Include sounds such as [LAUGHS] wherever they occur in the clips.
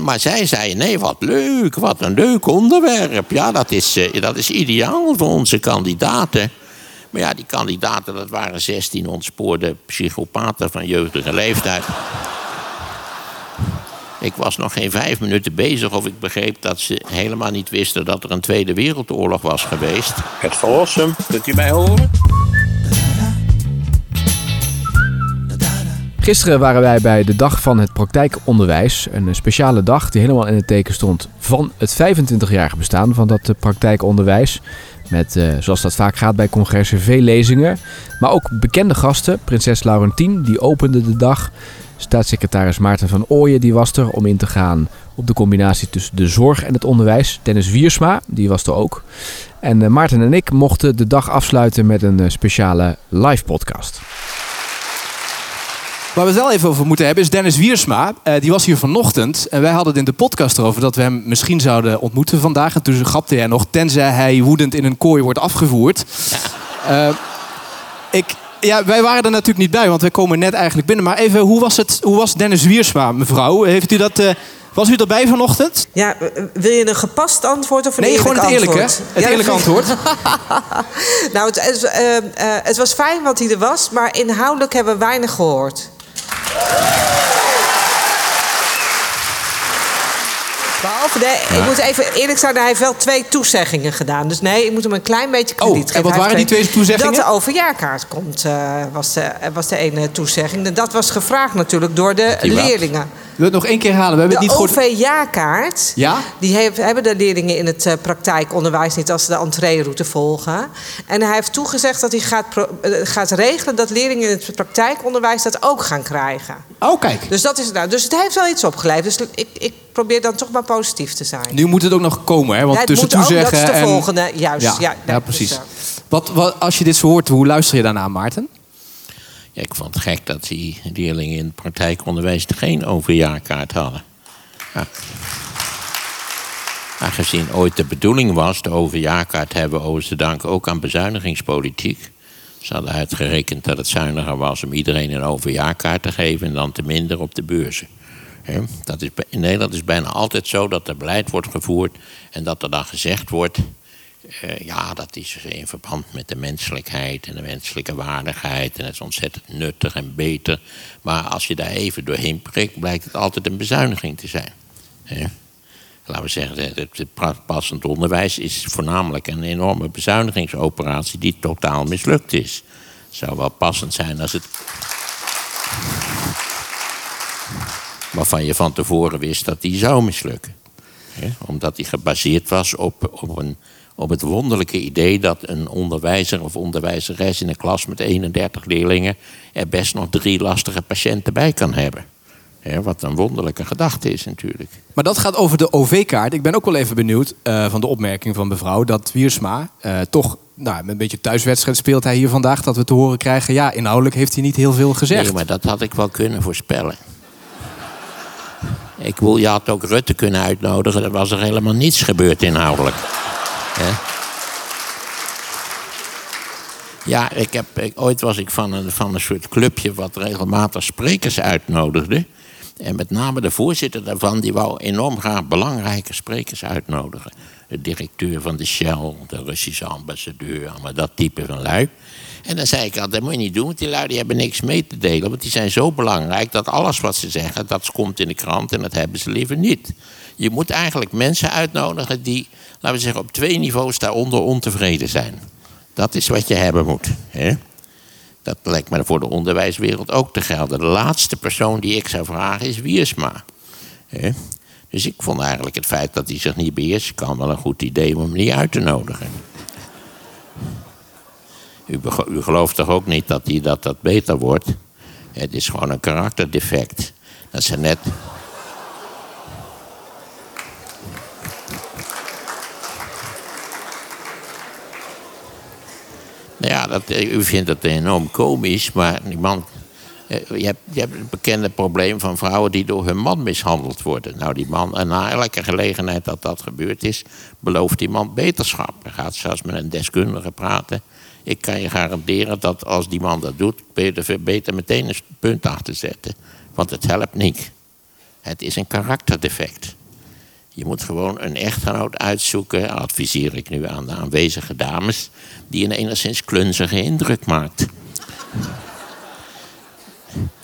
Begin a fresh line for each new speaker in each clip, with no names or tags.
Maar zij zei, nee, wat leuk, wat een leuk onderwerp. Ja, dat is, eh, dat is ideaal voor onze kandidaten. Maar ja, die kandidaten, dat waren 16 ontspoorde psychopaten van jeugdige leeftijd. Ik was nog geen vijf minuten bezig of ik begreep dat ze helemaal niet wisten dat er een Tweede Wereldoorlog was geweest.
Het verlossen, kunt u mij horen?
Gisteren waren wij bij de Dag van het Praktijkonderwijs. Een speciale dag die helemaal in het teken stond van het 25-jarige bestaan van dat eh, praktijkonderwijs. Met, eh, zoals dat vaak gaat bij congressen, veel lezingen. Maar ook bekende gasten. Prinses Laurentien, die opende de dag. Staatssecretaris Maarten van Ooyen die was er om in te gaan op de combinatie tussen de zorg en het onderwijs. Dennis Wiersma, die was er ook. En eh, Maarten en ik mochten de dag afsluiten met een speciale live podcast.
Waar we het wel even over moeten hebben is Dennis Wiersma. Eh, die was hier vanochtend. En wij hadden het in de podcast erover dat we hem misschien zouden ontmoeten vandaag. En toen grapte hij nog, tenzij hij woedend in een kooi wordt afgevoerd. Eh, ik, ja, wij waren er natuurlijk niet bij, want wij komen net eigenlijk binnen. Maar even, hoe was, het, hoe was Dennis Wiersma, mevrouw? Heeft u dat, eh, was u erbij vanochtend?
Ja, wil je een gepast antwoord of een
Nee,
eerlijk
gewoon het eerlijke.
antwoord?
Het
Ja,
eerlijke antwoord. [LAUGHS]
nou, het, het, eh, eh, het was fijn wat hij er was, maar inhoudelijk hebben we weinig gehoord. Behalve, ik moet even eerlijk zijn, hij heeft wel twee toezeggingen gedaan. Dus nee, ik moet hem een klein beetje krediet
Oh,
geven.
en wat waren die twee toezeggingen?
Dat de overjaarkaart komt, eh, was, de, was de ene toezegging. En Dat was gevraagd natuurlijk door de
wat?
Wil het nog één keer halen? We hebben
De
het niet goed...
OV-jaarkaart,
Ja?
die heeft- hebben de leerlingen in het eh, praktijkonderwijs niet als ze de entreeroute volgen. En hij heeft toegezegd dat hij gaat, eh, gaat regelen dat leerlingen in het praktijkonderwijs dat ook gaan krijgen.
Oh, kijk.
Dus, dat is, nou, dus het heeft wel iets opgeleverd. Dus ik, ik probeer dan toch maar positief te zijn.
Nu moet het ook nog komen, hè? Want
Ja,
tussen toezeggen
dat is de
en...
volgende, juist.
Ja,
Ja,
precies.
dus, eh,
wat, wat, als je dit zo hoort, hoe luister je daarna, Maarten?
Ik vond het gek dat die leerlingen in het praktijkonderwijs geen overjaarkaart hadden. Ja. Aangezien ooit de bedoeling was de overjaarkaart hebben over te danken ook aan bezuinigingspolitiek. Ze hadden uitgerekend dat het zuiniger was om iedereen een overjaarkaart te geven en dan te minder op de beurzen. Dat is, in Nederland is bijna altijd zo dat er beleid wordt gevoerd en dat er dan gezegd wordt. Eh, ja, dat is in verband met de menselijkheid en de menselijke waardigheid. En het is ontzettend nuttig en beter. Maar als je daar even doorheen prikt, blijkt het altijd een bezuiniging te zijn. Laten we zeggen, het, passend onderwijs is voornamelijk een enorme bezuinigingsoperatie die totaal mislukt is. Het zou wel passend zijn als het waarvan je van tevoren wist dat die zou mislukken. Omdat die gebaseerd was op, op, een, op het wonderlijke idee dat een onderwijzer of onderwijzeres in een klas met 31 leerlingen er best nog drie lastige patiënten bij kan hebben. Wat een wonderlijke gedachte is natuurlijk.
Maar dat gaat over de OV-kaart. Ik ben ook wel even benieuwd eh, van de opmerking van mevrouw... dat Wiersma eh, toch nou, met een beetje thuiswedstrijd speelt hij hier vandaag... dat we te horen krijgen, ja, inhoudelijk heeft hij niet heel veel gezegd.
Nee, maar dat had ik wel kunnen voorspellen. Ik bedoel, je had ook Rutte kunnen uitnodigen. Er was er helemaal niets gebeurd inhoudelijk. Ja, ik heb, ooit was ik van een, van een soort clubje wat regelmatig sprekers uitnodigde. En met name de voorzitter daarvan, die wou enorm graag belangrijke sprekers uitnodigen. De directeur van de Shell, de Russische ambassadeur, allemaal dat type van lui. En dan zei ik altijd, dat moet je niet doen, want die lui die hebben niks mee te delen. Want die zijn zo belangrijk dat alles wat ze zeggen, dat komt in de krant en dat hebben ze liever niet. Je moet eigenlijk mensen uitnodigen die, laten we zeggen, op twee niveaus daaronder ontevreden zijn. Dat is wat je hebben moet. Hè? Dat lijkt me voor de onderwijswereld ook te gelden. De laatste persoon die ik zou vragen is Wiersma. Hè? Dus ik vond eigenlijk het feit dat hij zich niet beheerst... kan wel een goed idee om hem niet uit te nodigen. U, u gelooft toch ook niet dat, hij, dat dat beter wordt? Het is gewoon een karakterdefect. Dat ze net... ja, dat, eh, u vindt het enorm komisch, maar die man. eh, Je hebt, je hebt het bekende probleem van vrouwen die door hun man mishandeld worden. Nou, die man, en na elke gelegenheid dat dat gebeurd is, belooft die man beterschap. Hij gaat zelfs met een deskundige praten. Ik kan je garanderen dat als die man dat doet, ben je er beter meteen een punt achter zetten. Want het helpt niet. Het is een karakterdefect. Je moet gewoon een echtgenoot uitzoeken, adviseer ik nu aan de aanwezige dames, die een enigszins klunzige indruk maakt.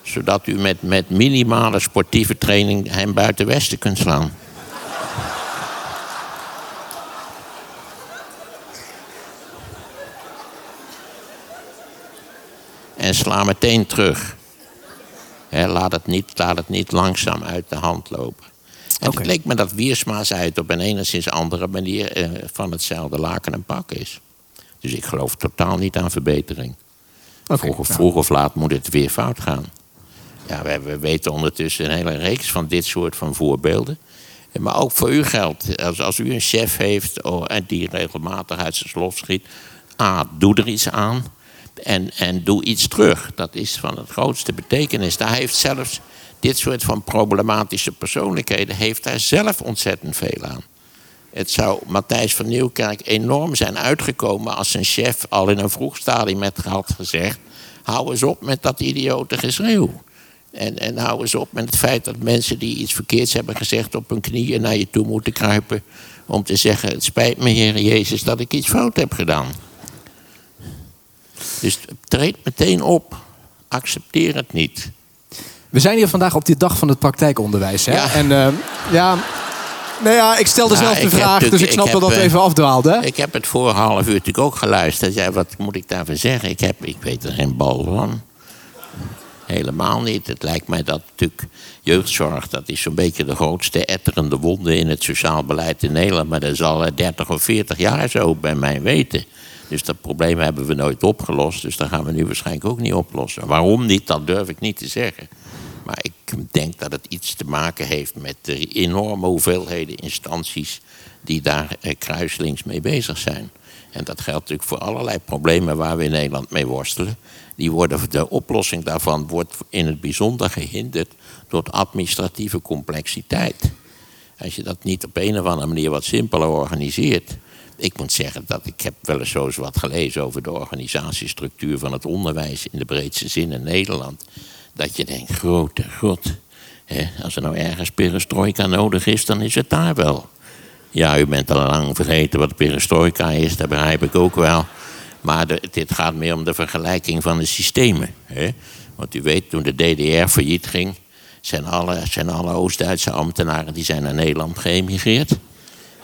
Zodat u met, met minimale sportieve training hem buiten Westen kunt slaan. En sla meteen terug. Laat, het niet, laat het niet langzaam uit de hand lopen. En het leek me dat Wiersma zei het op een enigszins andere manier eh, van hetzelfde laken en pak is. Dus ik geloof totaal niet aan verbetering.
Oké,
vroeg, of, vroeg of laat moet het weer fout gaan. Ja, we, we weten ondertussen een hele reeks van dit soort van voorbeelden. Eh, Maar ook voor u geldt, als, als u een chef heeft oh, en die regelmatig uit zijn slot schiet... A, doe er iets aan en, en doe iets terug. Dat is van het grootste betekenis. Daar heeft zelfs dit soort van problematische persoonlijkheden... heeft daar zelf ontzettend veel aan. Het zou Matthijs van Nieuwkerk enorm zijn uitgekomen als zijn chef al in een vroeg stadium met had gezegd: hou eens op met dat idiote geschreeuw. En, en hou eens op met het feit dat mensen die iets verkeerds hebben gezegd op hun knieën naar je toe moeten kruipen. om te zeggen: Het spijt me, Heer Jezus, dat ik iets fout heb gedaan. Dus treed meteen op. Accepteer het niet.
We zijn hier vandaag op die dag van het praktijkonderwijs. Hè?
Ja.
En eh, ja, nou ja, ik stelde
Ja,
zelf de
ik heb
vraag, dus ik snap
ik
dat
heb,
dat
eh,
even afdwaalde.
Ik heb het voor half uur natuurlijk ook geluisterd. Ja, wat moet ik daarvan zeggen? Ik, heb, ik weet er geen bal van. Helemaal niet. Het lijkt mij dat natuurlijk jeugdzorg... dat is zo'n beetje de grootste etterende wonde in het sociaal beleid in Nederland. Maar dat is al eh, 30 of 40 jaar zo, bij mijn weten. Dus dat probleem hebben we nooit opgelost. Dus dat gaan we nu waarschijnlijk ook niet oplossen. Waarom niet, dat durf ik niet te zeggen. Maar ik denk dat het iets te maken heeft met de enorme hoeveelheden instanties die daar eh, kruislinks mee bezig zijn. En dat geldt natuurlijk voor allerlei problemen waar we in Nederland mee worstelen. Die worden, de oplossing daarvan wordt in het bijzonder gehinderd door administratieve complexiteit. Als je dat niet op een of andere manier wat simpeler organiseert. Ik moet zeggen dat ik heb wel eens zo eens wat gelezen over de organisatiestructuur van het onderwijs in de breedste zin in Nederland. Dat je denkt, grote god. Hè, als er nou ergens perestroika nodig is, dan is het daar wel. Ja, u bent al lang vergeten wat perestroika is, dat begrijp ik ook wel. Maar dit gaat meer om de vergelijking van de systemen. Hè? Want u weet, toen de DDR failliet ging, zijn alle, zijn alle Oost-Duitse ambtenaren die zijn naar Nederland geëmigreerd.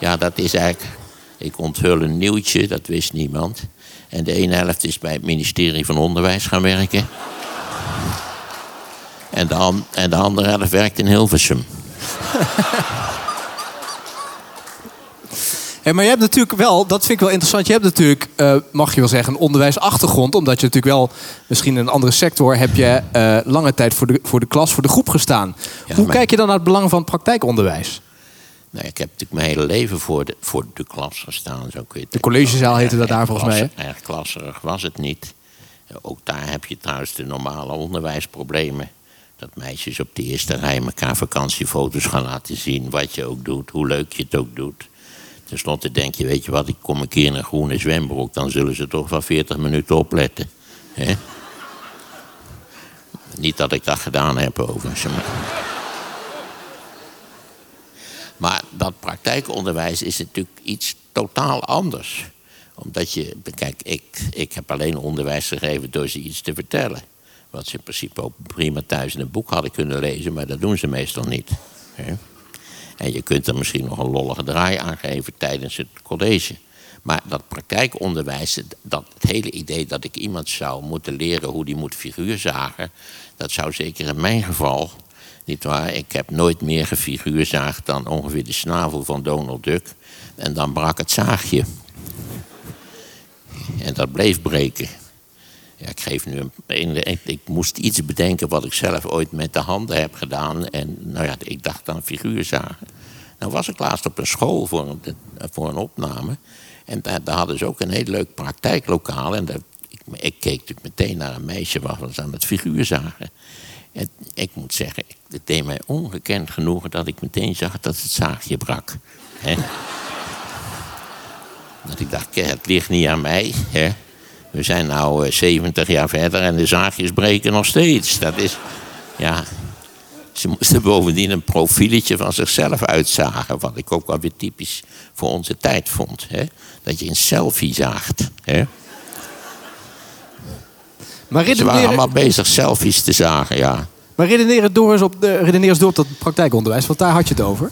Ja, dat is eigenlijk, ik onthul een nieuwtje, dat wist niemand. En de ene helft is bij het ministerie van Onderwijs gaan werken. En de, an- en de andere helft werkt in Hilversum. [LAUGHS]
Maar je hebt natuurlijk wel, dat vind ik wel interessant. Je hebt natuurlijk, eh, mag je wel zeggen, een onderwijsachtergrond. Omdat je natuurlijk wel, misschien in een andere sector, heb je eh, lange tijd voor de, voor de klas, voor de groep gestaan.
Ja,
Hoe
maar-
kijk je dan naar het belang van het praktijkonderwijs?
Nou, ik heb natuurlijk mijn hele leven voor de, voor de klas gestaan. Zo kun je
De collegezaal heette dat daar volgens mij, hè?
Erg klasserig was het niet. Ook daar heb je trouwens de normale onderwijsproblemen. Dat meisjes op de eerste rij elkaar vakantiefoto's gaan laten zien. Wat je ook doet, hoe leuk je het ook doet. Ten slotte denk je, weet je wat, ik kom een keer in een groene zwembroek. Dan zullen ze toch wel 40 minuten opletten. Niet dat ik dat gedaan heb overigens. maar dat praktijkonderwijs is natuurlijk iets totaal anders. Omdat je, kijk, ik, ik heb alleen onderwijs gegeven door ze iets te vertellen. Wat ze in principe ook prima thuis in een boek hadden kunnen lezen, maar dat doen ze meestal niet. En je kunt er misschien nog een lollige draai aan geven tijdens het college. Maar dat praktijkonderwijs, dat, het hele idee dat ik iemand zou moeten leren hoe die moet figuurzagen, dat zou zeker in mijn geval, niet waar, ik heb nooit meer gefiguurzaagd dan ongeveer de snavel van Donald Duck. En dan brak het zaagje. En dat bleef breken. Ik geef nu een, ik, moest iets bedenken wat ik zelf ooit met de handen heb gedaan. En nou ja, ik dacht aan figuurzagen. Nou was ik laatst op een school voor een, voor een opname. En daar, hadden ze ook een heel leuk praktijklokaal. En daar, ik, ik keek natuurlijk meteen naar een meisje wat was aan het figuurzagen. En ik moet zeggen, het deed mij ongekend genoegen dat ik meteen zag dat het zaagje brak. [LAUGHS] Dat ik dacht, "Kijk, het ligt niet aan mij. Hè? We zijn nu 70 jaar verder en de zaagjes breken nog steeds. Dat is, ja. Ze moesten bovendien een profieletje van zichzelf uitzagen. Wat ik ook wel weer typisch voor onze tijd vond. Hè? Dat je een selfie zaagt. Hè?
Maar
Ze waren
redeneren,
allemaal bezig selfies te zagen, ja.
maar redeneren door eens op, de, redeneer eens door op dat praktijkonderwijs, want daar had je het over.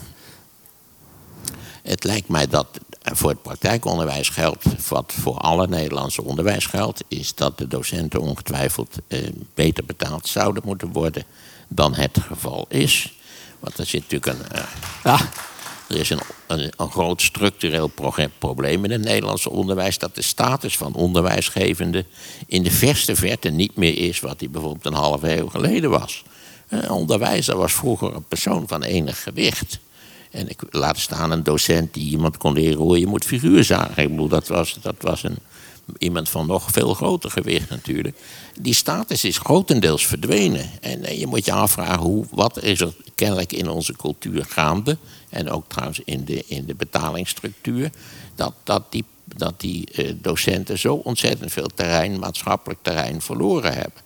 Het lijkt mij dat voor het praktijkonderwijs geldt, wat voor alle Nederlandse onderwijs geldt, is dat de docenten ongetwijfeld eh, beter betaald zouden moeten worden dan het geval is. Want er zit natuurlijk een, eh, er is een, een, een groot structureel pro- probleem in het Nederlandse onderwijs. Dat de status van onderwijsgevende in de verste verte niet meer is wat die bijvoorbeeld een halve eeuw geleden was. Een onderwijzer was vroeger een persoon van enig gewicht. En ik laat staan een docent die iemand kon leren hoe je moet figuur zagen. Ik bedoel, dat was, dat was een, iemand van nog veel groter gewicht natuurlijk. Die status is grotendeels verdwenen. En eh, je moet je afvragen, hoe, wat is er kennelijk in onze cultuur gaande... en ook trouwens in de, in de betalingsstructuur... dat, dat die, dat die eh, docenten zo ontzettend veel terrein, maatschappelijk terrein verloren hebben.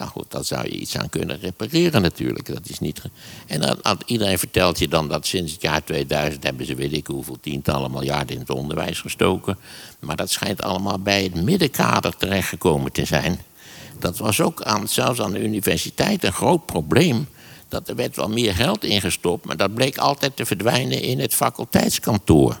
Nou goed, daar zou je iets aan kunnen repareren natuurlijk. Dat is niet en dan, iedereen vertelt je dan dat sinds het jaar 2000 hebben ze weet ik hoeveel tientallen miljarden in het onderwijs gestoken. Maar dat schijnt allemaal bij het middenkader terechtgekomen te zijn. Dat was ook aan, zelfs aan de universiteit een groot probleem. Dat er werd wel meer geld ingestopt, maar dat bleek altijd te verdwijnen in het faculteitskantoor.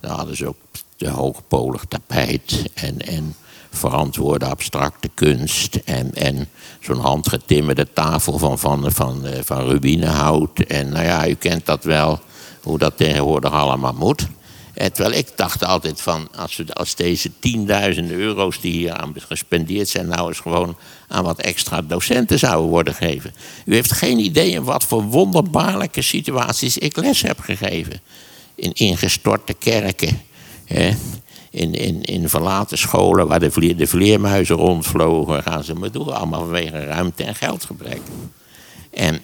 Daar hadden ze ook de hoogpolig tapijt en, en verantwoorde abstracte kunst. En, en zo'n handgetimmerde tafel van, van, van, eh, van rubinehout. En nou ja, u kent dat wel, hoe dat tegenwoordig allemaal moet. En terwijl ik dacht altijd van, als, we, als deze tienduizenden euro's die hier aan gespendeerd zijn, nou eens gewoon aan wat extra docenten zouden worden gegeven. U heeft geen idee in wat voor wonderbaarlijke situaties ik les heb gegeven. In ingestorte kerken, hè? In, in, in verlaten scholen waar de, vleer, de vleermuizen rondvlogen, gaan ze me door, allemaal vanwege ruimte en geldgebrek. En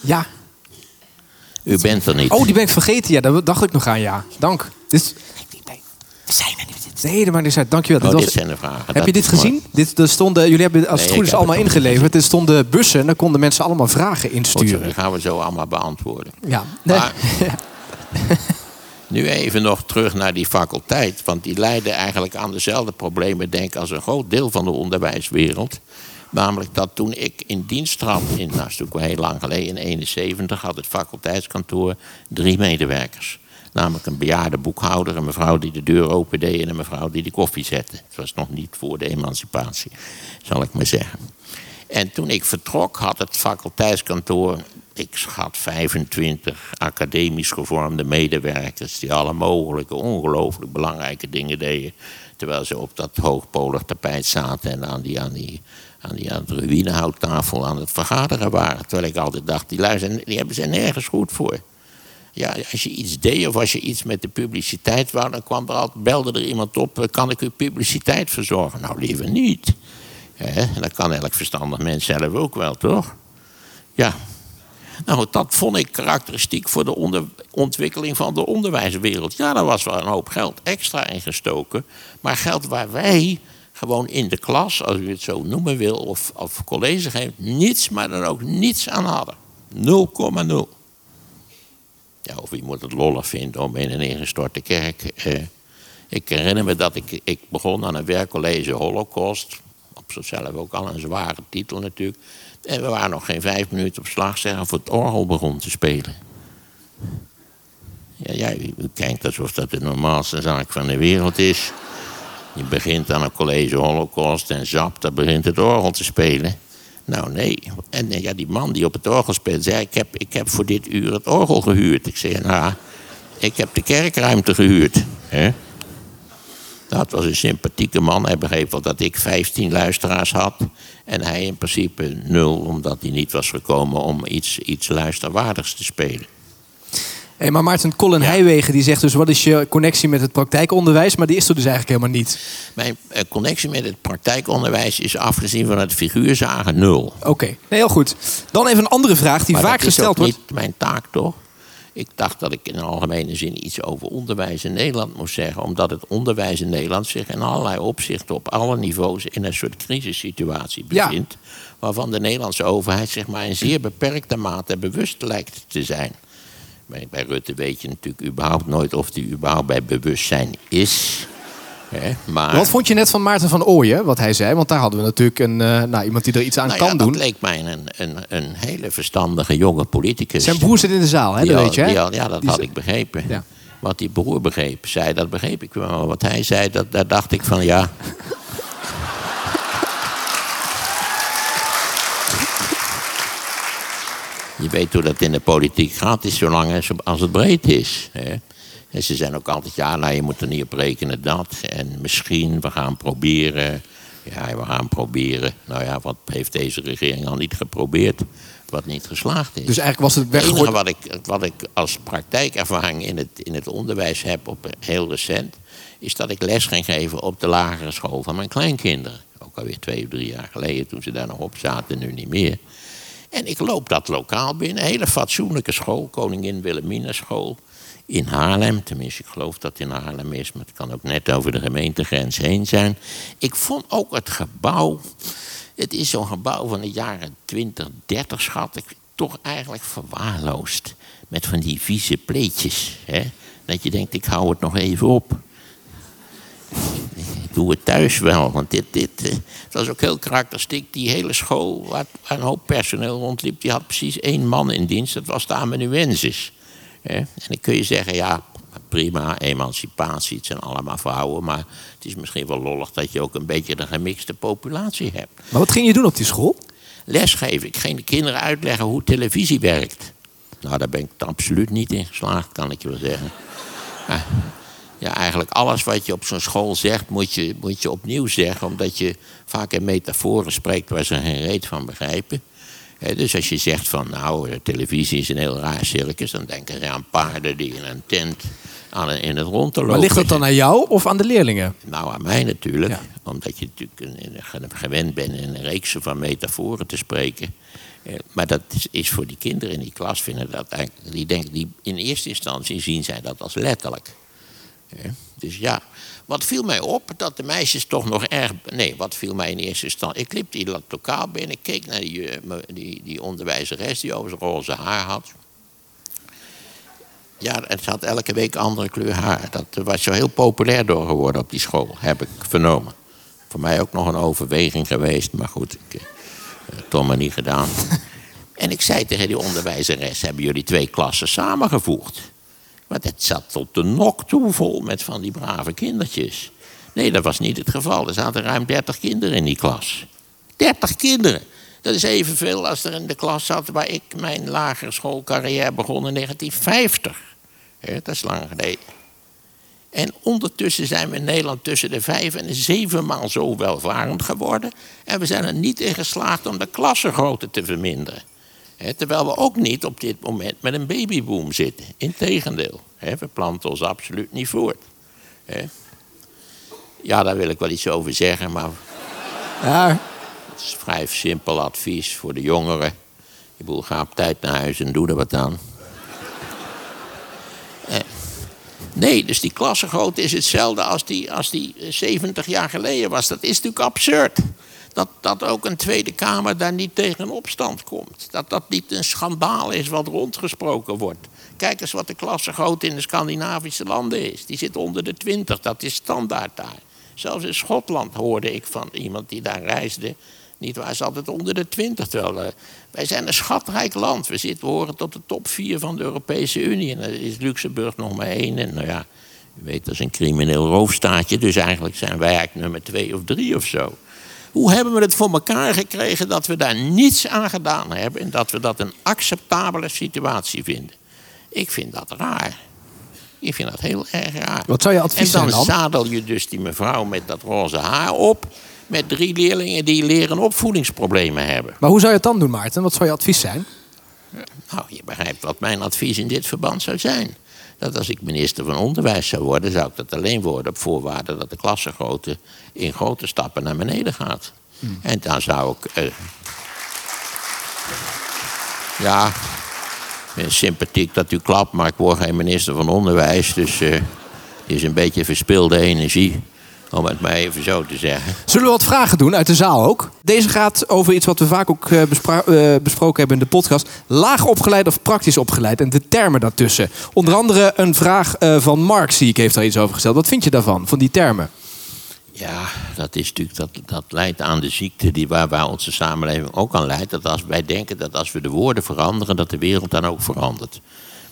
ja.
u bent er niet.
Oh, die ben ik vergeten. Ja, daar dacht ik nog aan, ja. Dank. Dit,
we zijn er niet.
nee, dat niet uit. Dankjewel.
Oh,
Dit
dit
was-
zijn de vragen.
Heb
Dat
je dit
mooi.
gezien? Dit, er stonden, jullie hebben als
Nee,
het goed is allemaal ingeleverd. Er stonden bussen en daar konden mensen allemaal vragen
Goed zo,
insturen.
die gaan we zo allemaal beantwoorden.
Ja, nee.
Maar- [LAUGHS] Nu even nog terug naar die faculteit. Want die leidde eigenlijk aan dezelfde problemen, denk ik, als een groot deel van de onderwijswereld. Namelijk dat toen ik in dienst trad, in, nou, is natuurlijk wel heel lang geleden, in 71, had het faculteitskantoor drie medewerkers. Namelijk een bejaarde boekhouder, een mevrouw die de deur opendeed en een mevrouw die de koffie zette. Het was nog niet voor de emancipatie, zal ik maar zeggen. En toen ik vertrok had het faculteitskantoor, ik schat 25 academisch gevormde medewerkers... die alle mogelijke ongelooflijk belangrijke dingen deden... terwijl ze op dat hoogpolig tapijt zaten en aan die, aan die, aan aan de ruïnehouttafel aan het vergaderen waren. Terwijl ik altijd dacht, die lui zijn, die hebben ze nergens goed voor. Ja, als je iets deed of als je iets met de publiciteit wou... dan kwam er altijd, belde er iemand op, eh, kan ik u publiciteit verzorgen? Nou, liever niet. En dat kan elk verstandig mens zelf ook wel, toch? Ja. Nou, dat vond ik karakteristiek voor de ontwikkeling van de onderwijswereld. Ja, daar was wel een hoop geld extra in gestoken. Maar geld waar wij gewoon in de klas, als u het zo noemen wil, of, of college geeft, niets, maar dan ook niets aan hadden. 0,0. Ja, of wie moet het lollig vinden om in een ingestorte kerk. Eh, ik herinner me dat ik, ik begon aan een werkcollege Holocaust. Op zichzelf ook al een zware titel natuurlijk. En we waren nog geen vijf minuten op slag zeggen of het orgel begon te spelen. Ja, ja, u, u kijkt alsof dat de normaalste zaak van de wereld is. Je begint aan een college Holocaust en zap, dan begint het orgel te spelen. Nou, nee. En eh, ja, die man die op het orgel speelt, zei: ik heb, ik heb voor dit uur het orgel gehuurd. Ik zei: Nou, ik heb de kerkruimte gehuurd. Hè? Dat was een sympathieke man. Hij begreep wel dat ik 15 luisteraars had. En hij in principe nul, omdat hij niet was gekomen om iets, iets luisterwaardigs te spelen.
Hey, maar Maarten Colin Heijwegen die zegt dus... wat is je connectie met het praktijkonderwijs? Maar die is er dus eigenlijk helemaal niet.
Mijn eh, connectie met het praktijkonderwijs is afgezien van het figuurzagen nul.
Oké, nee, heel goed. Dan even een andere vraag die
Maar
vaak
dat is
gesteld
ook
wordt.
niet mijn taak, toch? Ik dacht dat ik in algemene zin iets over onderwijs in Nederland moest zeggen. Omdat het onderwijs in Nederland zich in allerlei opzichten op alle niveaus in een soort crisissituatie
Ja.
bevindt. Waarvan de Nederlandse overheid zich maar in zeer beperkte mate bewust lijkt te zijn. Bij, Rutte weet je natuurlijk überhaupt nooit of hij überhaupt bij bewustzijn is. Hè, maar,
Wat vond je net van Maarten van Ooyen, wat hij zei? Want daar hadden we natuurlijk een, eh, nou, iemand die er iets aan
nou
kan
ja,
doen.
dat leek mij een, een, een hele verstandige jonge politicus.
Zijn broer zit in de zaal, hè? Dat
al-
weet je, hè?
al- ja, dat
Die
had ik begrepen.
Ja.
Wat die broer begreep, zei, dat begreep ik wel. Wat hij zei, dat, daar dacht ik van ja. Je weet hoe dat in de politiek gaat, is zolang als- als het breed is. Hè. En ze zijn ook altijd, ja, nou, je moet er niet op rekenen dat. En misschien, we gaan proberen. Ja, we gaan proberen. Nou ja, wat heeft deze regering al niet geprobeerd? Wat niet geslaagd is.
Dus eigenlijk was het
Het enige
weggegooid.
wat ik, wat ik als praktijkervaring in het, in het onderwijs heb, op, heel recent, is dat ik les ging geven op de lagere school van mijn kleinkinderen. Ook alweer twee of drie jaar geleden, toen ze daar nog op zaten, nu niet meer. En ik loop dat lokaal binnen, een hele fatsoenlijke school, Koningin Wilhelmina school in Haarlem. Tenminste, ik geloof dat het in Haarlem is, maar het kan ook net over de gemeentegrens heen zijn. Ik vond ook het gebouw, het is zo'n gebouw van de jaren 20, 30 schat ik, toch eigenlijk verwaarloosd. Met van die vieze pleetjes. Hè? Dat je denkt, ik hou het nog even op. Ik doe het thuis wel, want dit, dit eh, het was ook heel karakteristiek. Die hele school, waar een hoop personeel rondliep, die had precies één man in dienst. Dat was de amanuensis. En dan kun je zeggen, ja, prima, emancipatie, het zijn allemaal vrouwen. Maar het is misschien wel lollig dat je ook een beetje een gemixte populatie hebt.
Maar wat ging je doen op die school?
Lesgeven, ik ging de kinderen uitleggen hoe televisie werkt. Nou, daar ben ik absoluut niet in geslaagd, kan ik je wel zeggen. Ja, [LAUGHS] ja, eigenlijk alles wat je op zo'n school zegt, moet je, moet je opnieuw zeggen. Omdat je vaak in metaforen spreekt waar ze geen reet van begrijpen. Dus als je zegt van, nou, televisie is een heel raar circus... dan denken ze aan paarden die in een tent aan in het rond te lopen
Maar ligt dat dan aan jou of aan de leerlingen?
nou, aan mij natuurlijk.
Ja.
Omdat je natuurlijk gewend bent in een reeks van metaforen te spreken. Eh, Maar dat is, voor die kinderen in die klas vinden dat eigenlijk, die denken, die in eerste instantie zien zij dat als letterlijk. Dus ja, wat viel mij op dat de meisjes toch nog erg. Nee, wat viel mij in eerste instantie. Ik liep die dat lokaal binnen, keek naar die, eh, die, die onderwijzeres die over zijn roze haar had. Ja, het had elke week andere kleur haar. Dat eh, was zo heel populair door geworden op die school, heb ik vernomen. Voor mij ook nog een overweging geweest, maar goed, ik heb het toch maar niet gedaan. [LAUGHS] en ik zei tegen die onderwijzeres, hebben jullie twee klassen samengevoegd? Want het zat tot de nok toe vol met van die brave kindertjes. Nee, dat was niet het geval. Er zaten ruim 30 kinderen in die klas. 30 kinderen. Dat is evenveel als er in de klas zat waar ik mijn lagere schoolcarrière begon in 1950. Hè, dat is lang geleden. En ondertussen zijn we in Nederland tussen de vijf en de zeven maal zo welvarend geworden. En we zijn er niet in geslaagd om de klassengrootte te verminderen. Terwijl we ook niet op dit moment met een babyboom zitten. Integendeel, we planten ons absoluut niet voort. Ja, daar wil ik wel iets over zeggen, maar
Ja,
het is vrij simpel advies voor de jongeren. Ik bedoel, ga op tijd naar huis en doe er wat aan. Nee, dus die klassengrootte is hetzelfde als die, als die eh, 70 jaar geleden was. Dat is natuurlijk absurd. Dat, dat ook een Tweede Kamer daar niet tegen opstand komt. Dat dat niet een schandaal is wat rondgesproken wordt. Kijk eens wat de klassengrootte in de Scandinavische landen is. Die zit onder de 20, dat is standaard daar. Zelfs in Schotland hoorde ik van iemand die daar reisde. Niet waar, ze altijd onder de 20. Terwijl, eh, wij zijn een schatrijk land. We, zitten, we horen tot de top 4 van de Europese Unie. En er is Luxemburg nog maar één. En nou ja, u weet, dat is een crimineel roofstaatje. Dus eigenlijk zijn wij eigenlijk nummer 2 of 3 of zo. Hoe hebben we het voor elkaar gekregen dat we daar niets aan gedaan hebben... en dat we dat een acceptabele situatie vinden? Ik vind dat raar. Ik vind dat heel erg raar.
Wat zou je advies
En dan
zijn dan?
zadel je dus die mevrouw met dat roze haar op... met drie leerlingen die leren opvoedingsproblemen hebben.
Maar hoe zou je het dan doen, Maarten? Wat zou je advies zijn?
Nou, je begrijpt wat mijn advies in dit verband zou zijn. Dat als ik minister van Onderwijs zou worden, zou ik dat alleen worden op voorwaarde dat de klassengrootte in grote stappen naar beneden gaat. En dan zou ik. eh, ja, sympathiek dat u klapt, maar ik word geen minister van Onderwijs. Dus eh, het is een beetje verspilde energie, om het maar even zo te zeggen.
Zullen we wat vragen doen uit de zaal ook? Deze gaat over iets wat we vaak ook eh, eh, besproken hebben in de podcast. Laag opgeleid of praktisch opgeleid en de termen daartussen. Onder andere een vraag eh, van Mark, zie ik, heeft daar iets over gesteld. Wat vind je daarvan, van die termen?
Ja, dat, is natuurlijk, dat, dat leidt aan de ziekte die waar, waar onze samenleving ook aan leidt. Dat als wij denken dat als we de woorden veranderen, dat de wereld dan ook verandert.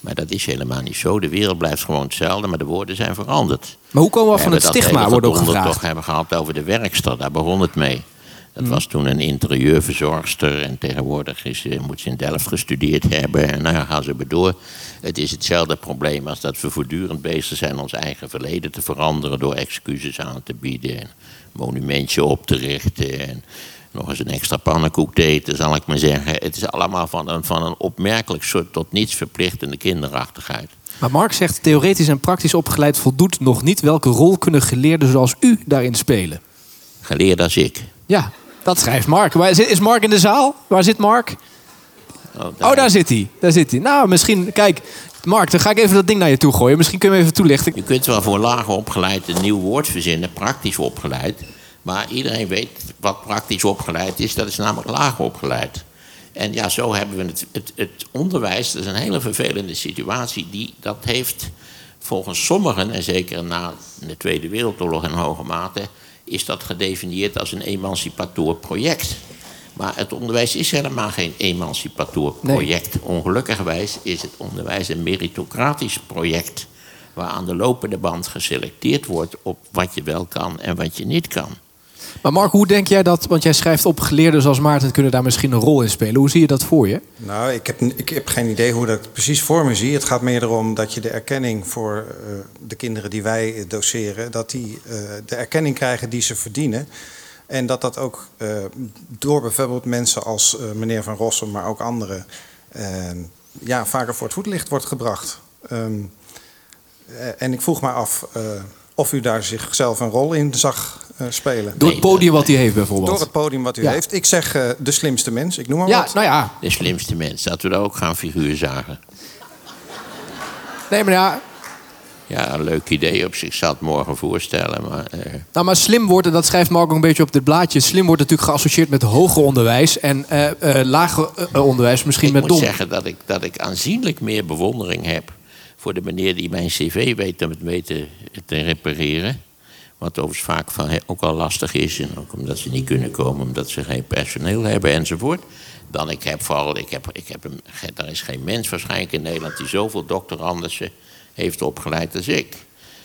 Maar dat is helemaal niet zo. De wereld blijft gewoon hetzelfde, maar de woorden zijn veranderd.
Maar hoe komen we af van het stigma, wordt ook gevraagd.
toch hebben gehad over de werkster. Daar begon het mee. Dat
Mhm.
was toen een interieurverzorgster en tegenwoordig is, ze- moet ze in Delft gestudeerd hebben. En nou gaan ze maar door. Het is hetzelfde probleem als dat we voortdurend bezig zijn ons eigen verleden te veranderen door excuses aan te bieden. En monumentje op te richten. En nog eens een extra pannenkoek te eten, zal ik maar zeggen. Het is allemaal van een, van een opmerkelijk soort tot niets verplichtende kinderachtigheid.
Maar Mark zegt, theoretisch en praktisch opgeleid voldoet nog niet. Welke rol kunnen geleerden zoals u daarin spelen?
Geleerd als ik.
Ja, dat schrijft Mark. Waar Is Mark in de zaal? Waar zit Mark? Oh, daar zit hij. Daar zit hij. Nou, misschien... Kijk, Mark, dan ga ik even dat ding naar je toe gooien. Misschien kun je me even toelichten.
Je kunt wel voor lager opgeleid een nieuw woord verzinnen, praktisch opgeleid. Maar iedereen weet wat praktisch opgeleid is, dat is namelijk lager opgeleid. En ja, zo hebben we het, het, het onderwijs, dat is een hele vervelende situatie, die, dat heeft volgens sommigen, en zeker na de Tweede Wereldoorlog in hoge mate, is dat gedefinieerd als een emancipator project. Maar het onderwijs is helemaal geen emancipator project. Ongelukkigwijs is het onderwijs een meritocratisch project. Waar aan de lopende band geselecteerd wordt op wat je wel kan en wat je niet kan.
Maar Mark, hoe denk jij dat... Want jij schrijft op geleerden zoals Maarten kunnen daar misschien een rol in spelen. Hoe zie je dat voor je?
Nou, ik heb, ik heb geen idee hoe dat precies voor me zie. Het gaat meer erom dat je de erkenning voor eh, de kinderen die wij doseren, dat die eh, de erkenning krijgen die ze verdienen. En dat dat ook eh, door bijvoorbeeld mensen als meneer Van Rossum, maar ook anderen, ja, vaker voor het voetlicht wordt gebracht. Ehm, eh, en ik vroeg me af of u daar zichzelf een rol in zag eh, spelen.
Door het podium wat hij heeft bijvoorbeeld.
Door het podium wat u
Ja.
heeft. Ik zeg eh, de slimste mens, ik noem maar
Ja,
wat.
nou ja.
De slimste mens, dat we daar ook gaan figuur zagen.
Nee, maar ja...
Ja, een leuk idee op zich. Ik zal het morgen voorstellen. Maar, eh,
Nou, maar slim wordt, en dat schrijft Mark ook een beetje op dit blaadje... slim wordt natuurlijk geassocieerd met hoger onderwijs... en eh, eh, lager eh, onderwijs misschien
ik
met
moet
dom.
zeggen dat ik, dat ik aanzienlijk meer bewondering heb voor de meneer die mijn cv weet te, weet te, te repareren. Wat overigens vaak ook al lastig is. En ook omdat ze niet kunnen komen, omdat ze geen personeel hebben enzovoort. Dan ik heb vooral, ik heb, ik heb er is geen mens waarschijnlijk in Nederland die zoveel doctorandussen heeft opgeleid als ik.